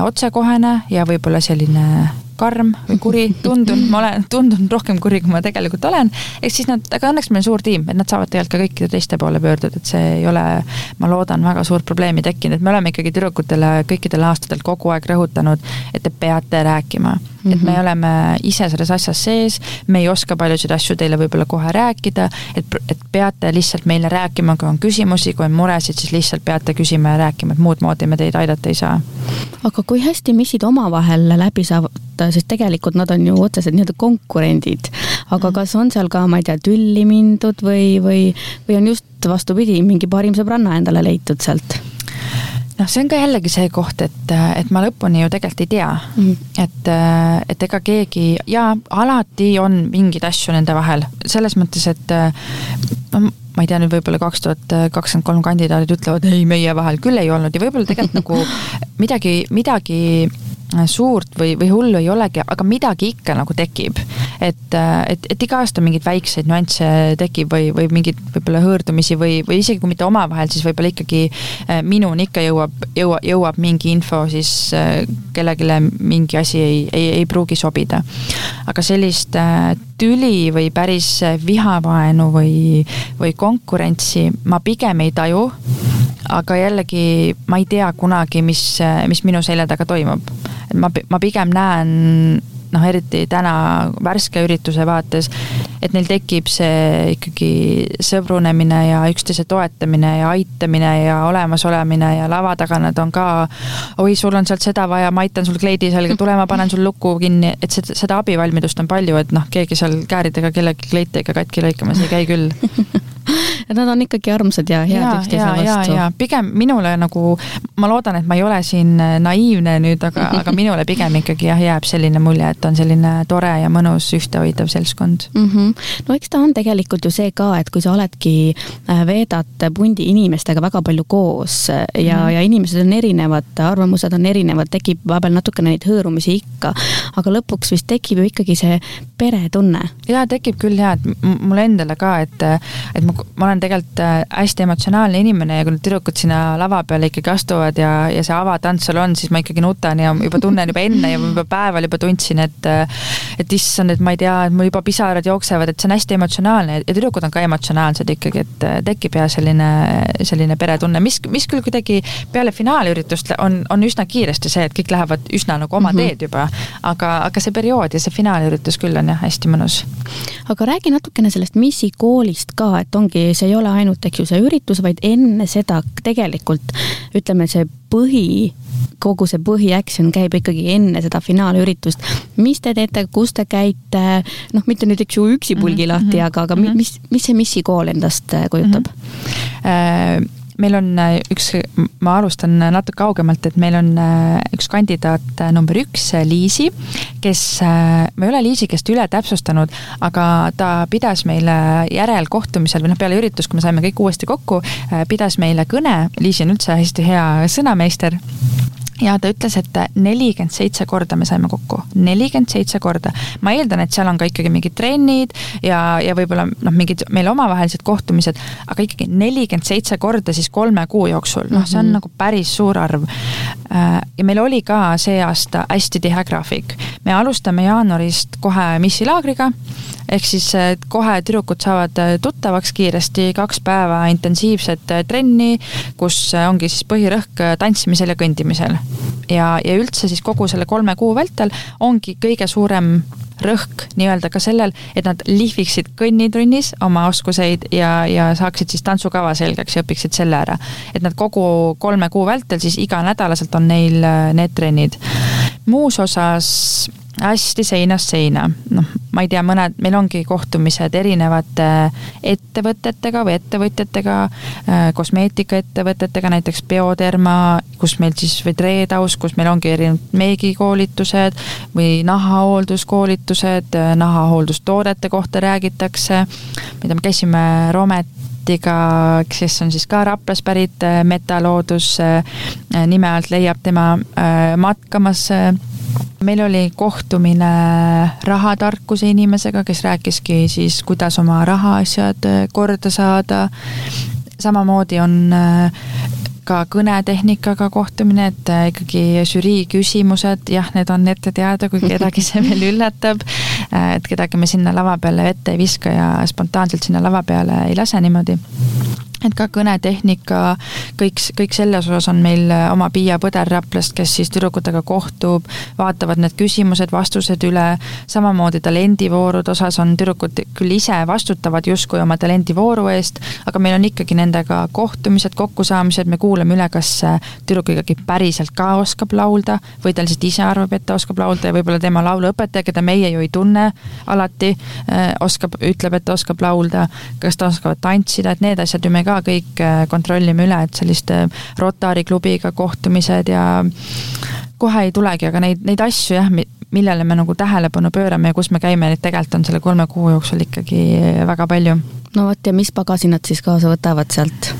otsekohene ja võib-olla selline karm või kuri, tundun, ma olen, tundun rohkem kuri, kui ma tegelikult olen. ehk siis nad, aga õnneks meil on suur tiim, et nad saavad tegelikult ka kõikide teiste poole pöörduda, et see ei ole, ma loodan, väga suurt probleemi tekkinud, et me oleme ikkagi tüdrukutele kõikidel aastatel kogu aeg rõhutanud, et te peate rääkima mm. -hmm. et me mhm. oleme ise selles asjas sees, me ei oska paljusid asju teile võib-olla kohe rääkida, et, et peate lihtsalt meile rääkima, kui on küsimusi, kui on muresid, siis lihtsalt peate küsima ja rääkima, et muud moodi me teid aidata ei saa. aga kui hästi missid omavahel läbi saavad sest tegelikult nad on ju otseselt nii-öelda konkurendid. aga mm. kas on seal ka, ma ei tea, tülli mindud või, või, või on just vastupidi, mingi parim sõbranna endale leitud sealt? noh, see on ka jällegi see koht, et, et ma lõpuni ju tegelikult ei tea mm. et, et ega keegi ja alati on mingeid asju nende vahel, selles mõttes, et ma ei tea, nüüd võib-olla kaks tuhat kakskümmend kolm kandidaadid ütlevad, ei, meie vahel küll ei olnud ja võib-olla tegelikult nagu midagi, midagi suurt või, või hullu ei olegi, aga midagi ikka nagu tekib. et, et, et iga aasta mingeid väikseid nüansse tekib või, või mingeid võib-olla hõõrdumisi või, või isegi kui mitte omavahel, siis võib-olla ikkagi äh, minuni ikka jõuab, jõua, jõuab mingi info siis äh, kellelegi mingi asi ei, ei, ei pruugi sobida. aga sellist äh, tüli või päris vihavaenu või, või konkurentsi ma pigem ei taju aga jällegi ma ei tea kunagi, mis, mis minu selja taga toimub. ma, ma pigem näen noh, eriti täna värske ürituse vaates, et neil tekib see ikkagi sõbrunemine ja üksteise toetamine ja aitamine ja olemasolemine ja lava taga nad on ka. oi, sul on sealt seda vaja, ma aitan sul kleidi selga, tule, ma panen sul luku kinni, et seda, seda abivalmidust on palju, et noh, keegi seal kääridega kellegi kleite ikka katki lõikamas ei käi küll et nad on ikkagi armsad ja head üksteise vastu. pigem minule nagu, ma loodan, et ma ei ole siin äh, naiivne nüüd, aga, aga minule pigem ikkagi jah, jääb selline mulje, et on selline tore ja mõnus ühtehoidev seltskond mm. -hmm. no eks ta on tegelikult ju see ka, et kui sa oledki, äh, veedad pundi inimestega väga palju koos äh, ja mm, -hmm. ja inimesed on erinevad, arvamused on erinevad, tekib vahepeal natukene neid hõõrumisi ikka, aga lõpuks vist tekib ju ikkagi see peretunne. jaa, tekib küll jaa, et mulle endale ka, et, et ma, ma olen tegelikult äh, hästi emotsionaalne inimene ja kui need tüdrukud sinna lava peale ikkagi astuvad ja, ja see avatants seal on, siis ma ikkagi nutan ja juba tunnen juba enne ja juba päeval juba tundsin, et et issand, et ma ei tea, et mul juba pisarad jooksevad, et see on hästi emotsionaalne ja tüdrukud on ka emotsionaalsed ikkagi, et tekib ja selline, selline peretunne, mis, mis küll kuidagi peale finaalüritust on, on üsna kiiresti see, et kõik lähevad üsna nagu oma mm -hmm. teed juba, aga, aga see periood ja see finaalüritus küll on jah, hästi mõnus. aga räägi natukene sellest Missi koolist ka, et ongi see ei ole ainult, eks ju, see üritus, vaid enne seda tegelikult ütleme, see põhi, kogu see põhiaction käib ikkagi enne seda finaalüritust. mis te teete, kus te käite, noh, mitte nüüd, eks ju, üksipulgi mm -hmm. lahti, aga, aga mm -hmm. mis, mis see Missi kool endast kujutab mm? -hmm. Meil on äh, üks, ma alustan natuke kaugemalt, et meil on äh, üks kandidaat äh, number üks, Liisi, kes, ma ei ole Liisi käest üle täpsustanud, aga ta pidas meile järelkohtumisel või noh, peale üritust, kui me saime kõik uuesti kokku, pidas meile kõne, Liisi on üldse hästi hea sõnameister ja ta ütles, et nelikümmend seitse korda me saime kokku, nelikümmend seitse korda. ma eeldan, et seal on ka ikkagi mingid trennid ja, ja võib-olla noh, mingid meil omavahelised kohtumised, aga ikkagi nelikümmend seitse korda siis kolme kuu jooksul, noh, see on mm -hmm. nagu päris suur arv. Äh, ja meil oli ka see aasta hästi tihe graafik. me alustame jaanuarist kohe missilaagriga ehk siis kohe tüdrukud saavad äh, tuttavaks kiiresti, kaks päeva intensiivset äh, trenni, kus äh, ongi siis põhirõhk tantsimisel ja kõndimisel. Ja, ja üldse siis kogu selle kolme kuu vältel ongi kõige suurem rõhk nii-öelda ka sellel, et nad lihviksid kõnnitunnis oma oskuseid ja, ja saaksid siis tantsukava selgeks ja õpiksid selle ära. et nad kogu kolme kuu vältel siis iganädalaselt on neil äh, need trennid. muus osas hästi seinast seina, noh, ma ei tea, mõned, meil ongi kohtumised erinevate ettevõtetega või ettevõtjatega, äh, kosmeetikaettevõtetega, näiteks Bioderma, kus meil siis, või Treedaus, kus meil ongi erinevad meigikoolitused või nahahoolduskoolitused, äh, nahahooldustoodete kohta räägitakse, tea, me käisime Rometiga, kes on siis ka Raplas pärit, äh, metaloodus nime alt leiab tema matkamas meil oli kohtumine rahatarkuse inimesega, kes rääkiski siis, kuidas oma rahaasjad äh, korda saada. samamoodi on äh, ka kõnetehnikaga kohtumine, et äh, ikkagi žürii küsimused, jah, need on ette teada, kui kedagi see veel üllatab. Et kedagi me sinna lava peale ette ei viska ja spontaanselt sinna lava peale ei lase niimoodi et ka kõnetehnika, kõik, kõik selles osas on meil äh, oma Piia Põder Raplast, kes siis tüdrukutega kohtub, vaatavad need küsimused-vastused üle, samamoodi talendivoorude osas on tüdrukud küll ise vastutavad justkui oma talendivooru eest, aga meil on ikkagi nendega kohtumised, kokkusaamised, me kuulame üle, kas tüdruk ikkagi päriselt ka oskab laulda või ta lihtsalt ise arvab, et ta oskab laulda ja võib-olla tema lauluõpetaja, keda meie ju ei tunne alati, äh, oskab, ütleb, et ta oskab laulda, kas ta oskab tantsida, et need asjad ju me ka ka kõik äh, kontrollime üle, et selliste Rotary klubiga kohtumised ja kohe ei tulegi, aga neid, neid asju jah, millele me nagu tähelepanu pöörame ja kus me käime, neid tegelikult on selle kolme kuu jooksul ikkagi väga palju. No vot, ja mis pagasi nad siis kaasa võtavad sealt?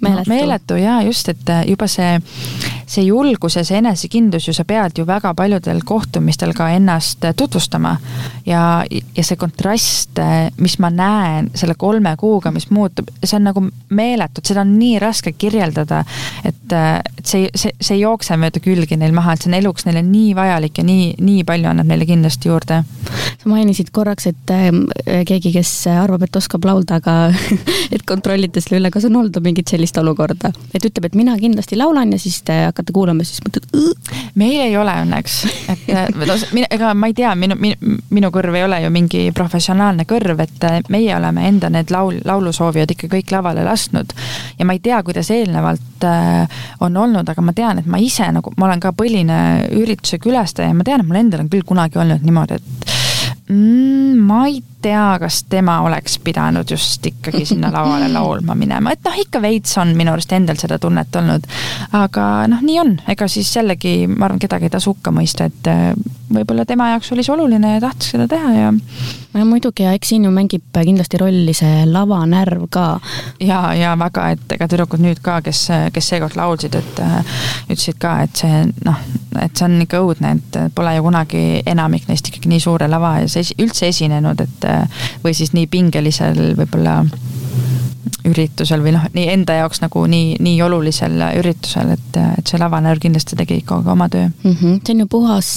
meeletu no,. meeletu jaa, just, et äh, juba see, see julgus ja see enesekindlus ju sa pead ju väga paljudel kohtumistel ka ennast äh, tutvustama. ja, ja see kontrast, äh, mis ma näen selle kolme kuuga, mis muutub, see on nagu meeletu, et seda on nii raske kirjeldada. et, et see, see, see ei jookse mööda külgi neil maha, et see on eluks neile nii vajalik ja nii, nii palju annab neile kindlasti juurde. sa mainisid korraks, et keegi, kes arvab, et oskab laulda, aga et kontrollite selle üle, kas on olnud mingit sellist sellist olukorda, et ütleb, et mina kindlasti laulan ja siis te hakkate kuulama, siis mõtled. meil ei ole õnneks, et äh, ega ma ei tea, minu, minu, minu kõrv ei ole ju mingi professionaalne kõrv, et äh, meie oleme enda need laul, laulusoovijad ikka kõik lavale lasknud. ja ma ei tea, kuidas eelnevalt äh, on olnud, aga ma tean, et ma ise nagu, ma olen ka põline ürituse külastaja ja ma tean, et mul endal on küll kunagi olnud niimoodi, et mm,? ma ei tea, kas tema oleks pidanud just ikkagi sinna lavale laulma minema, et noh, ikka veits on minu arust endal seda tunnet olnud. aga noh, nii on, ega siis jällegi ma arvan, kedagi ei tasu hukka mõista, et võib-olla tema jaoks oli see oluline ja tahtis seda teha ja. no muidugi ja eks siin ju mängib kindlasti rolli see lavanärv ka. ja, ja väga, et ega tüdrukud nüüd ka, kes, kes seekord laulsid, et äh, ütlesid ka, et see noh, et see on ikka õudne, et pole ju kunagi enamik neist ikkagi nii suure lava ees üldse esinenud, et või siis nii pingelisel võib-olla üritusel või noh, nii enda jaoks nagu nii, nii olulisel üritusel, et, et see lavanäär kindlasti tegi ikka oma töö mm. -hmm. see on ju puhas,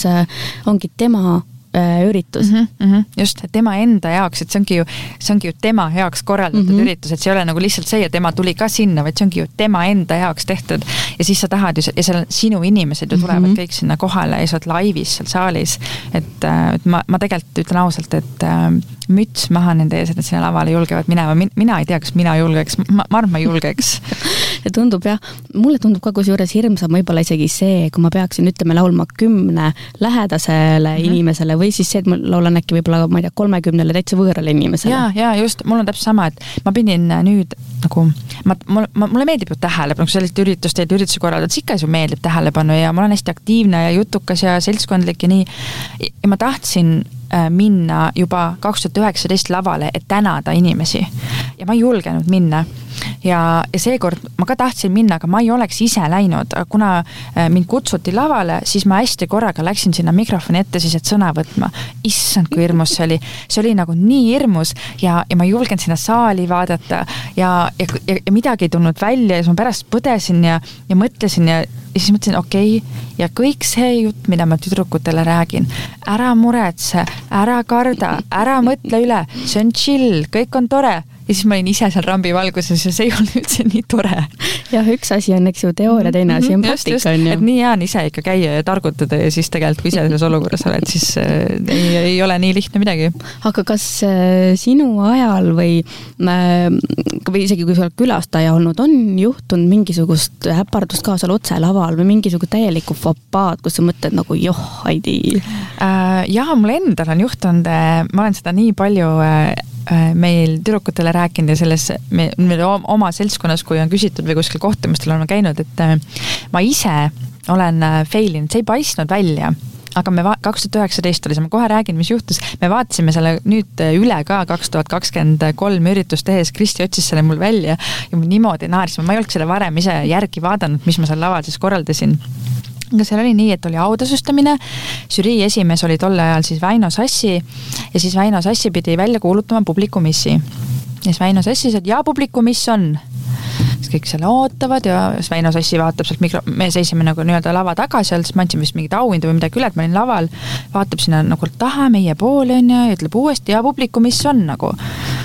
ongi tema Äh, üritus mm. -hmm, just, tema enda jaoks, et see ongi ju, see ongi ju tema heaks korraldatud mm -hmm. üritus, et see ei ole nagu lihtsalt see ja tema tuli ka sinna, vaid see ongi ju tema enda jaoks tehtud. ja siis sa tahad ju, ja seal sinu inimesed ju tulevad mm -hmm. kõik sinna kohale ja sa oled laivis seal saalis. et, äh, et ma, ma tegelikult ütlen ausalt, et äh, müts maha nende ees, et nad sinna lavale julgevad minema, mina ei tea, kas mina julgeks, ma, ma arvan, ma julgeks see tundub jah, mulle tundub ka kusjuures hirmsam võib-olla isegi see, kui ma peaksin, ütleme, laulma kümne lähedasele mm -hmm. inimesele või siis see, et ma laulan äkki võib-olla, ma ei tea, kolmekümnele täitsa võõrale inimesele. ja, ja just, mul on täpselt sama, et ma pidin nüüd nagu, ma, mul, mulle meeldib ju tähelepanu, kui sellist üritust teed, üritusi korraldad, siis ikka ju meeldib tähelepanu ja ma olen hästi aktiivne ja jutukas ja seltskondlik ja nii. ja ma tahtsin äh, minna juba kaks tuhat üheksateist lavale, et tänada inimesi. ja ma ei julgenud minna ja, ja seekord ma ka tahtsin minna, aga ma ei oleks ise läinud, kuna äh, mind kutsuti lavale, siis ma hästi korraga läksin sinna mikrofoni ette siis, et sõna võtma. issand, kui hirmus see oli, see oli nagu nii hirmus ja, ja ma ei julgenud sinna saali vaadata ja, ja, ja, ja midagi ei tulnud välja ja siis ma pärast põdesin ja, ja mõtlesin ja ja siis mõtlesin, okei okay,, ja kõik see jutt, mida ma tüdrukutele räägin, ära muretse, ära karda, ära mõtle üle, see on chill, kõik on tore ja siis ma olin ise seal rambi valguses ja see ei olnud üldse nii tore. Jah, üks asi on, eks ju, teooria, teine asi on praktika, on ju. et nii hea on ise ikka käia ja targutada ja siis tegelikult, kui ise selles olukorras oled, siis äh, ei, ei ole nii lihtne midagi. aga kas äh, sinu ajal või äh,, või isegi kui sa oled külastaja olnud, on juhtunud mingisugust äpardust ka seal otse laval või mingisugust täielikku fopaad, kus sa mõtled nagu joh, Heidi äh,? jaa, mul endal on juhtunud, äh, ma olen seda nii palju Äh, meil tüdrukutele rääkinud ja selles, me, meil oma seltskonnas, kui on küsitud või kuskil kohtumistel oleme käinud, et äh, ma ise olen äh, fail inud, see ei paistnud välja aga me kaks tuhat üheksateist oli see, ma kohe räägin, mis juhtus. me vaatasime selle nüüd üle ka kaks tuhat kakskümmend kolm üritust tehes, Kristi otsis selle mul välja ja me niimoodi naersime, ma ei olnud seda varem ise järgi vaadanud, mis ma seal laval siis korraldasin aga seal oli nii, et oli autasustamine, žürii esimees oli tol ajal siis Väino Sassi ja siis Väino Sassi pidi välja kuulutama publikumissi. ja siis Väino Sass ütles, et jaa, publikumiss on siis kõik seal ootavad ja siis Väino Sassi vaatab sealt mikro, me seisime nagu nii-öelda lava taga seal, siis ma andsin vist mingit auhindu või midagi üle, et ma olin laval. vaatab sinna nagu taha meie poole onju ja ütleb uuesti ja publiku, mis on nagu.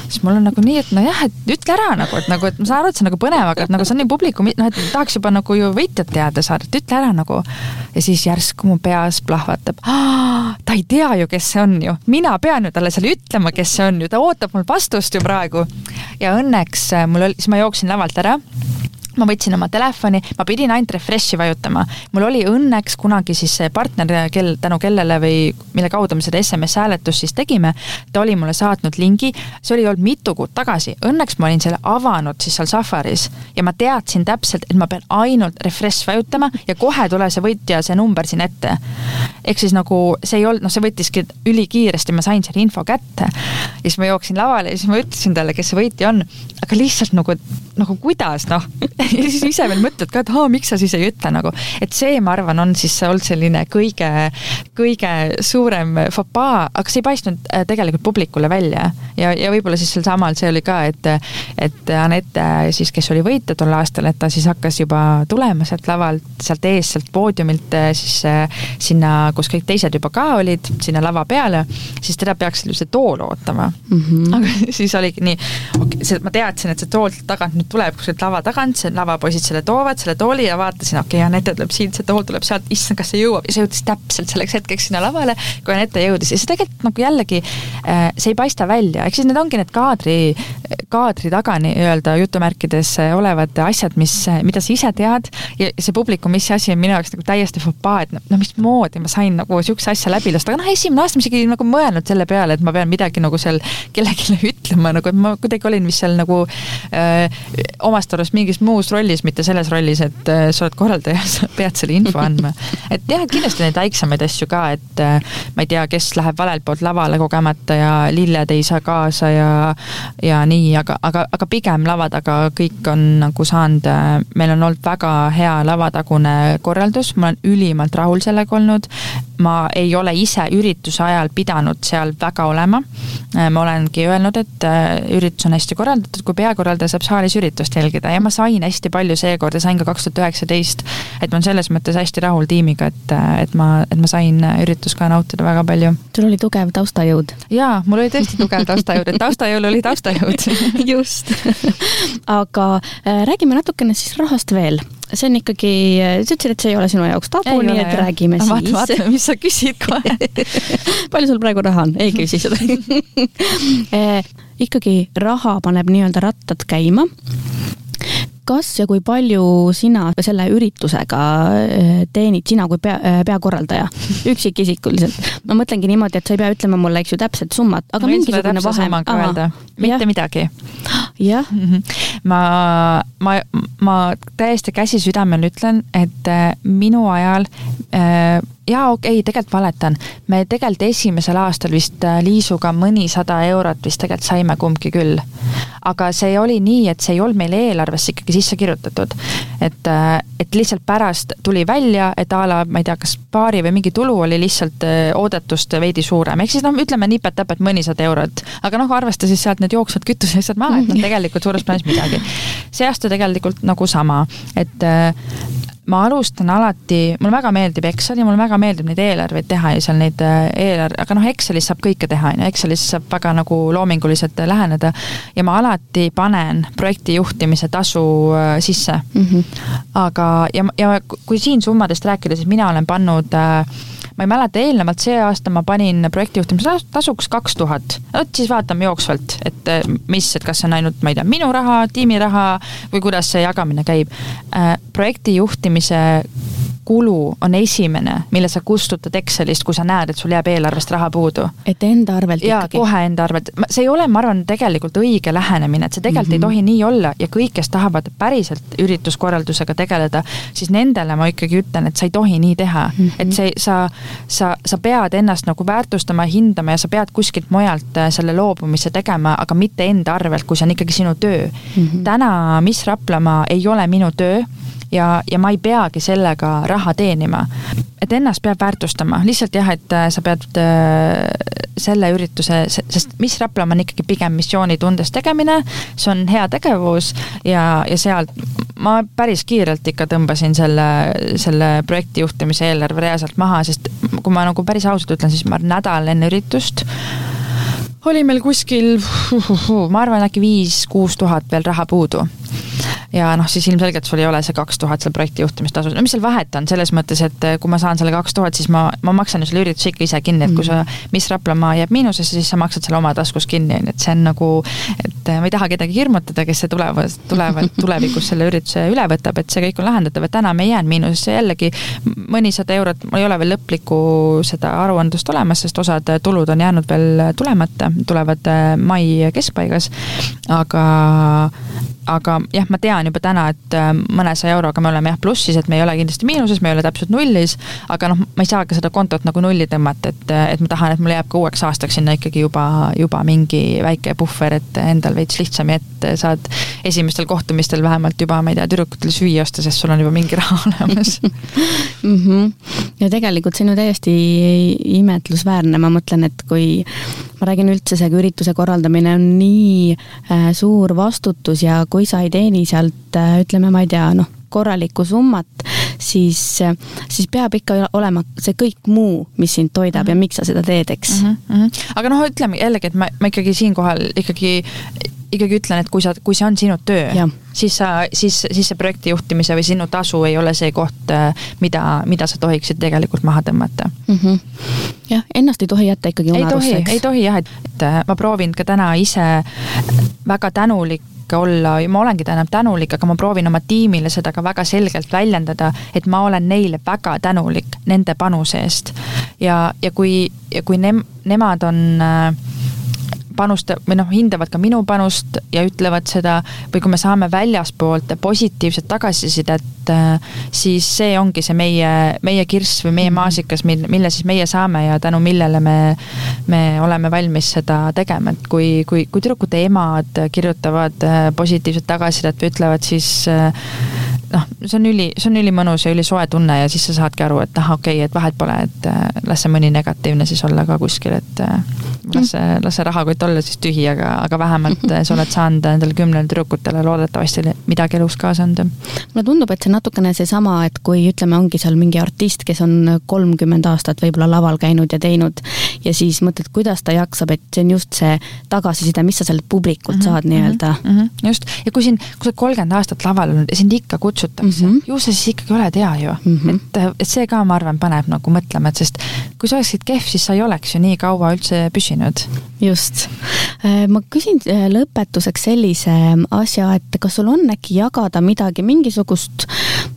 Siis mul on nagu nii, et nojah, et ütle ära nagu, et nagu, et ma saan aru, et see on nagu põnev, aga et nagu see on nii publiku, noh, et tahaks juba nagu ju võitjat teada saada, et ütle ära nagu. ja siis järsku mu peas plahvatab. ta ei tea ju, kes see on ju, mina pean ju talle seal ütlema, kes see on ju, ta ootab mul vastust ju praegu. ja õnneks mul oli, siis ma jooksin lavalt ära ma võtsin oma telefoni, ma pidin ainult refresh'i vajutama. mul oli õnneks kunagi siis see partner, kel, tänu kellele või mille kaudu me seda SMS-hääletust siis tegime, ta oli mulle saatnud lingi, see oli olnud mitu kuud tagasi, õnneks ma olin selle avanud siis seal Safaris ja ma teadsin täpselt, et ma pean ainult refresh vajutama ja kohe tuleb see võitja, see number siin ette. ehk siis nagu see ei olnud, noh, see võttiski ülikiiresti, ma sain selle info kätte. ja siis ma jooksin lavale ja siis ma ütlesin talle, kes see võitja on, aga lihtsalt nagu, nagu kuidas noh ja siis ise veel mõtled ka, et aa, miks sa siis ei ütle nagu, et see, ma arvan, on siis olnud selline kõige, kõige suurem fopaa, aga see ei paistnud äh, tegelikult publikule välja. ja, ja võib-olla siis sel samal see oli ka, et, et Anette siis, kes oli võitja tol aastal, et ta siis hakkas juba tulema sealt lavalt, sealt ees, sealt poodiumilt äh, siis äh, sinna, kus kõik teised juba ka olid, sinna lava peale, siis teda peaks see tool ootama mm. -hmm. aga siis oligi nii, okei okay,, ma teadsin, et see tool tagant nüüd tuleb kuskilt lava tagant, see lavapoisid selle toovad, selle tooli ja vaatasin, okei okay,, Anette tuleb siit, see tool tuleb sealt, issand, kas see jõuab ja see jõudis täpselt selleks hetkeks sinna lavale, kui Anette jõudis. Ja see tegelikult nagu jällegi, äh, see ei paista välja, ehk siis need ongi need kaadri, kaadri taga nii-öelda jutumärkides olevad asjad, mis, mida sa ise tead ja see publiku, mis asi on minu jaoks nagu täiesti fopaa, et no mismoodi ma sain nagu niisuguse asja läbi lasta, aga noh, esimene aasta ma isegi nagu mõelnud selle peale, et ma pean midagi nagu seal kellelegi ütlema, nagu et ma kuidagi olin vist seal nagu öö, äh, omast arust mingis muus rollis, mitte selles rollis, et äh, sa oled korraldaja, sa pead selle info andma. et jah, kindlasti neid väiksemaid asju ka, et äh, ma ei tea, kes läheb valelt poolt lavale kogemata ja lilled ei saa kaasa ja, ja nii, aga, aga, aga pigem lava taga kõik on nagu saanud, äh, meil on olnud väga hea lavatagune korraldus, ma olen ülimalt rahul sellega olnud. ma ei ole ise ürituse ajal pidanud seal väga olema. ma olengi öelnud, et üritus on hästi korraldatud, kui peakorraldaja saab saalis üritust jälgida ja ma sain hästi palju seekord ja sain ka kaks tuhat üheksateist. et ma olen selles mõttes hästi rahul tiimiga, et, et ma, et ma sain üritust ka nautida väga palju. sul oli tugev taustajõud. jaa, mul oli tõesti tugev taustajõud, et taustajõul oli taustajõud just aga äh, räägime natukene siis rahast veel see on ikkagi, sa ütlesid, et see ei ole sinu jaoks tabu, nii et jah. räägime siis. vaata, vaata, mis sa küsid kohe palju sul praegu raha on? ei küsi seda äh, ikkagi raha paneb nii-öelda rattad käima kas ja kui palju sina selle üritusega äh, teenid, sina kui pea, äh, peakorraldaja, üksikisikuliselt? ma mõtlengi niimoodi, et sa ei pea ütlema mulle, eks ju, täpset summat, aga mingisugune vahe. mitte jah. midagi. jah. Mhm. ma, ma, ma täiesti käsi südamel ütlen, et äh, minu ajal äh, jaa, okei okay,, tegelikult valetan. me tegelikult esimesel aastal vist äh, Liisuga mõnisada eurot vist tegelikult saime kumbki küll. aga see oli nii, et see ei olnud meil eelarvesse ikkagi sisse kirjutatud. et, äh, et lihtsalt pärast tuli välja, et a la, ma ei tea, kas paari või mingi tulu oli lihtsalt äh, oodatust veidi suurem, ehk siis noh, ütleme nipet-täpet mõnisada eurot. aga noh, arvesta siis sealt need jooksvad kütuseasjad maha, et noh, tegelikult suures plaanis midagi. see aasta tegelikult nagu sama, et ma alustan alati, mulle väga meeldib Excel ja mulle väga meeldib neid eelarveid teha ja seal neid äh, eelarve, aga noh, Excelis saab kõike teha, on ju, Excelis saab väga nagu loominguliselt läheneda. ja ma alati panen projekti juhtimise tasu äh, sisse mm. -hmm. aga, ja, ja kui siin summadest rääkida, siis mina olen pannud äh, ma ei mäleta, eelnevalt see aasta ma panin projektijuhtimise tasuks kaks tuhat. vot siis vaatame jooksvalt, et äh, mis, et kas see on ainult, ma ei tea, minu raha, tiimi raha või kuidas see jagamine käib. Äh, projekti juhtimise kulu on esimene, mille sa kustutad Excelist, kui sa näed, et sul jääb eelarvest raha puudu. et enda arvelt ja, ikkagi? kohe enda arvelt, see ei ole, ma arvan, tegelikult õige lähenemine, et see tegelikult mm -hmm. ei mhm. tohi nii olla ja kõik, kes tahavad päriselt ürituskorraldusega tegeleda, siis nendele ma ikkagi ütlen, et sa ei tohi nii teha mm. -hmm. et see, sa, sa, sa pead ennast nagu väärtustama, hindama ja sa pead kuskilt mujalt äh, selle loobumise tegema, aga mitte enda arvelt, kui see on ikkagi sinu töö mm. -hmm. täna Miss Raplamaa ei ole minu töö ja, ja ma ei peagi sellega raha teenima. et ennast peab väärtustama, lihtsalt jah, et äh, sa pead äh, selle ürituse, sest Miss Raplamaa on ikkagi pigem missioonitundes tegemine, see on hea tegevus ja, ja sealt ma päris kiirelt ikka tõmbasin selle, selle projekti juhtimise eelarve rea sealt maha, sest kui ma nagu päris ausalt ütlen, siis ma nädal enne üritust oli meil kuskil, ma arvan, äkki viis-kuus tuhat veel raha puudu ja noh, siis ilmselgelt sul ei ole see kaks tuhat seal projekti juhtimistasu, no mis seal vahet on, selles mõttes, et eh, kui ma saan selle kaks tuhat, siis ma, ma maksan ju selle ürituse ikka ise kinni, et kui sa, mhm. Miss Raplamaa jääb miinusesse, siis sa maksad selle oma taskust kinni, on ju, et see on nagu, et eh, ma ei taha kedagi hirmutada, kes see tulevad, tulevad, tulevikus selle ürituse üle võtab, et see kõik on lahendatav, et täna me ei jäänud miinusesse. Jällegi mõnisada eurot, mul ei ole veel lõplikku seda aruandlust olemas, sest osad tulud on jäänud veel tulemata, tulevad eh, mai keskpaigas, aga aga jah, ma tean juba täna, et äh, mõnesaja euroga me oleme jah plussis, et me ei ole kindlasti miinuses, me ei ole täpselt nullis, aga noh, ma ei saa ka seda kontot nagu nulli tõmmata, et, et ma tahan, et mul jääb ka uueks aastaks sinna ikkagi juba, juba mingi väike puhver, et endal veits lihtsam ja et saad esimestel kohtumistel vähemalt juba, ma ei tea, tüdrukutele süüa osta, sest sul on juba mingi raha olemas mm. -hmm. ja tegelikult see on ju täiesti imetlusväärne, ma mõtlen, et kui ma räägin üldse, see ürituse korraldamine on nii äh, suur vastutus ja kui sa ei teeni sealt äh, ütleme, ma ei tea, noh, korralikku summat, siis, siis peab ikka olema see kõik muu, mis sind toidab mm -hmm. ja miks sa seda teed, eks mm. -hmm. aga noh, ütleme jällegi, et ma, ma ikkagi siinkohal ikkagi ikkagi ütlen, et kui sa, kui see on sinu töö, siis sa, siis, siis see projekti juhtimise või sinu tasu ei ole see koht, mida, mida sa tohiksid tegelikult maha tõmmata mm. -hmm. jah, ennast ei tohi jätta ikkagi unarusse, eks? ei tohi jah, et, ma proovin ka täna ise väga tänulik olla ja ma olengi täna tänulik, aga ma proovin oma tiimile seda ka väga selgelt väljendada, et ma olen neile väga tänulik nende panuse eest. ja, ja kui, ja kui nem-, nemad on äh, panusta- või noh, hindavad ka minu panust ja ütlevad seda, või kui me saame väljaspoolt positiivset tagasisidet, äh, siis see ongi see meie, meie kirss või meie mhm. maasikas, mil, mille siis meie saame ja tänu millele me, me oleme valmis seda tegema, et kui, kui, kui tüdrukute emad kirjutavad äh, positiivset tagasisidet või ütlevad, siis äh, noh, see on üli, see on ülimõnus ja ülisoe tunne ja siis sa saadki aru, et ah, okei okay,, et vahet pole, et las see mõni negatiivne siis olla ka kuskil, et las see, las see rahakott olla siis tühi, aga, aga vähemalt sa oled saanud endale kümnele tüdrukutele loodetavasti midagi elus kaasa anda. mulle tundub, et see on natukene seesama, et kui ütleme, ongi seal mingi artist, kes on kolmkümmend aastat võib-olla laval käinud ja teinud ja siis mõtled, kuidas ta jaksab, et see on just see tagasiside, mis sa sellelt publikult mm -hmm, saad nii-öelda mm. -hmm, just, ja kui sind, kui sa oled kolmkümmend aastat laval olnud ja sind ikka kutsutakse mm, -hmm. ju sa siis ikkagi oled hea ju mm. -hmm. et, et see ka, ma arvan, paneb nagu mõtlema, et sest kui sa oleksid kehv, siis sa ei oleks ju nii kaua üldse püsinud. just. Äh, ma küsin äh, lõpetuseks sellise asja, et kas sul on äkki jagada midagi, mingisugust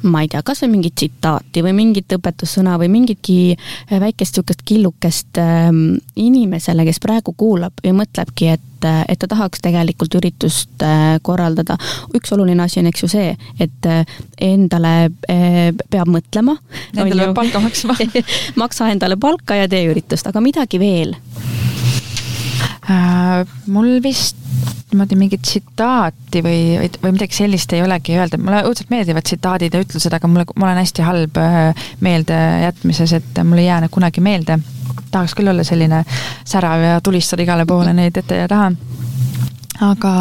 ma ei tea, kasvõi mingit tsitaati või mingit õpetussõna või mingitki äh, väikest niisugust killukest ähm, inimesele, kes praegu kuulab ja mõtlebki, et, äh, et ta tahaks tegelikult üritust äh, korraldada. üks oluline asi on, eks ju see, et endale peab mõtlema. Endale peab palka maksma maksa endale palka ja tee üritust, aga midagi veel äh,? mul vist niimoodi mingit tsitaati või, või, või midagi sellist ei olegi öelda, mulle õudselt meeldivad tsitaadid ja ütlused, aga mulle, ma olen hästi halb äh, meeldejätmises, et mul ei jää need kunagi meelde. Tahaks küll olla selline särav ja tulistada igale poole neid ette ja taha. aga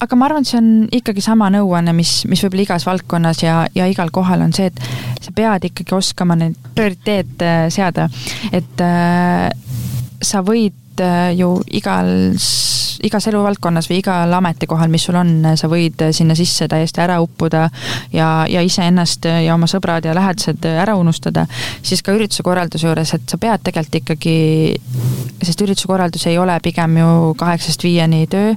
aga ma arvan, et see on ikkagi sama nõuanne, mis, mis võib-olla igas valdkonnas ja, ja igal kohal on see, et sa pead ikkagi oskama neid prioriteete seada, et äh, sa võid äh, ju igal igas eluvaldkonnas või igal ametikohal, mis sul on, sa võid sinna sisse täiesti ära uppuda ja, ja iseennast ja oma sõbrad ja lähedased ära unustada, siis ka ürituse korralduse juures, et sa pead tegelikult ikkagi, sest ürituse korraldus ei ole pigem ju kaheksast viieni töö,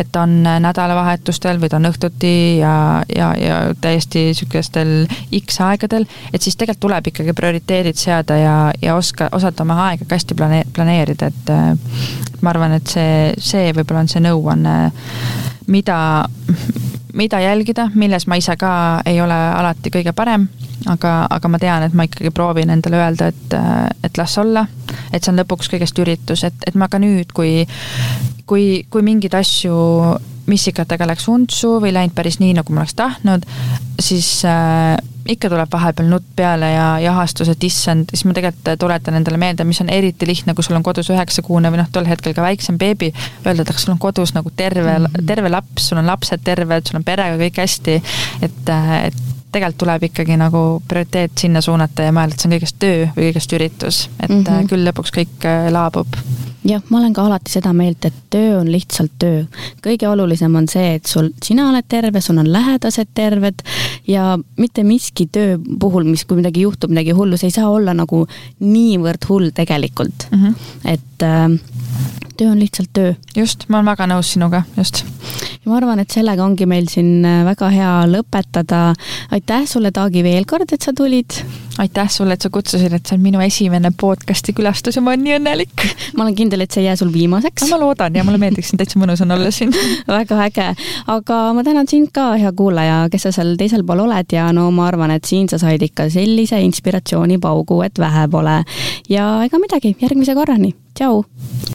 et on nädalavahetustel või ta on õhtuti ja, ja, ja täiesti niisugustel X aegadel, et siis tegelikult tuleb ikkagi prioriteedid seada ja, ja oska, osata oma aega ka hästi plane-, planeerida, et ma arvan, et see, see võib-olla on see nõuanne, mida, mida jälgida, milles ma ise ka ei ole alati kõige parem, aga, aga ma tean, et ma ikkagi proovin endale öelda, et, et las olla, et see on lõpuks kõigest üritus, et, et ma ka nüüd, kui kui, kui mingeid asju missikatega läks untsu või läinud päris nii, nagu ma oleks tahtnud, siis äh, ikka tuleb vahepeal nutt peale ja jahastus, et issand, siis ma tegelikult tuletan endale meelde, mis on eriti lihtne, kui sul on kodus üheksakuune või noh, tol hetkel ka väiksem beebi, öelda, et aga sul on kodus nagu terve -hmm. terve laps, sul on lapsed terved, sul on perega kõik hästi, et, et tegelikult tuleb ikkagi nagu prioriteet sinna suunata ja mõelda, et see on kõigest töö või kõigest üritus, et mm -hmm. küll lõpuks kõik äh, laabub jah, ma olen ka alati seda meelt, et töö on lihtsalt töö. kõige olulisem on see, et sul, sina oled terve, sul on lähedased terved ja mitte miski töö puhul, mis, kui midagi juhtub, midagi hullu, see ei saa olla nagu niivõrd hull tegelikult mm. -hmm. et äh, töö on lihtsalt töö. just, ma olen väga nõus sinuga, just. Ja ma arvan, et sellega ongi meil siin äh, väga hea lõpetada. aitäh sulle, Taagi, veel kord, et sa tulid. aitäh sulle, et sa kutsusid, et see on minu esimene podcast'i külastus ja ma olen nii õnnelik. ma olen kindel, et see ei jää sul viimaseks. ma loodan ja mulle meeldiks siin, täitsa mõnus on olla siin väga äge, aga ma tänan sind ka, hea kuulaja, kes sa seal teisel pool oled ja no ma arvan, et siin sa said ikka sellise inspiratsioonipaugu, et vähe pole. ja ega midagi, järgmise korrani, tšau!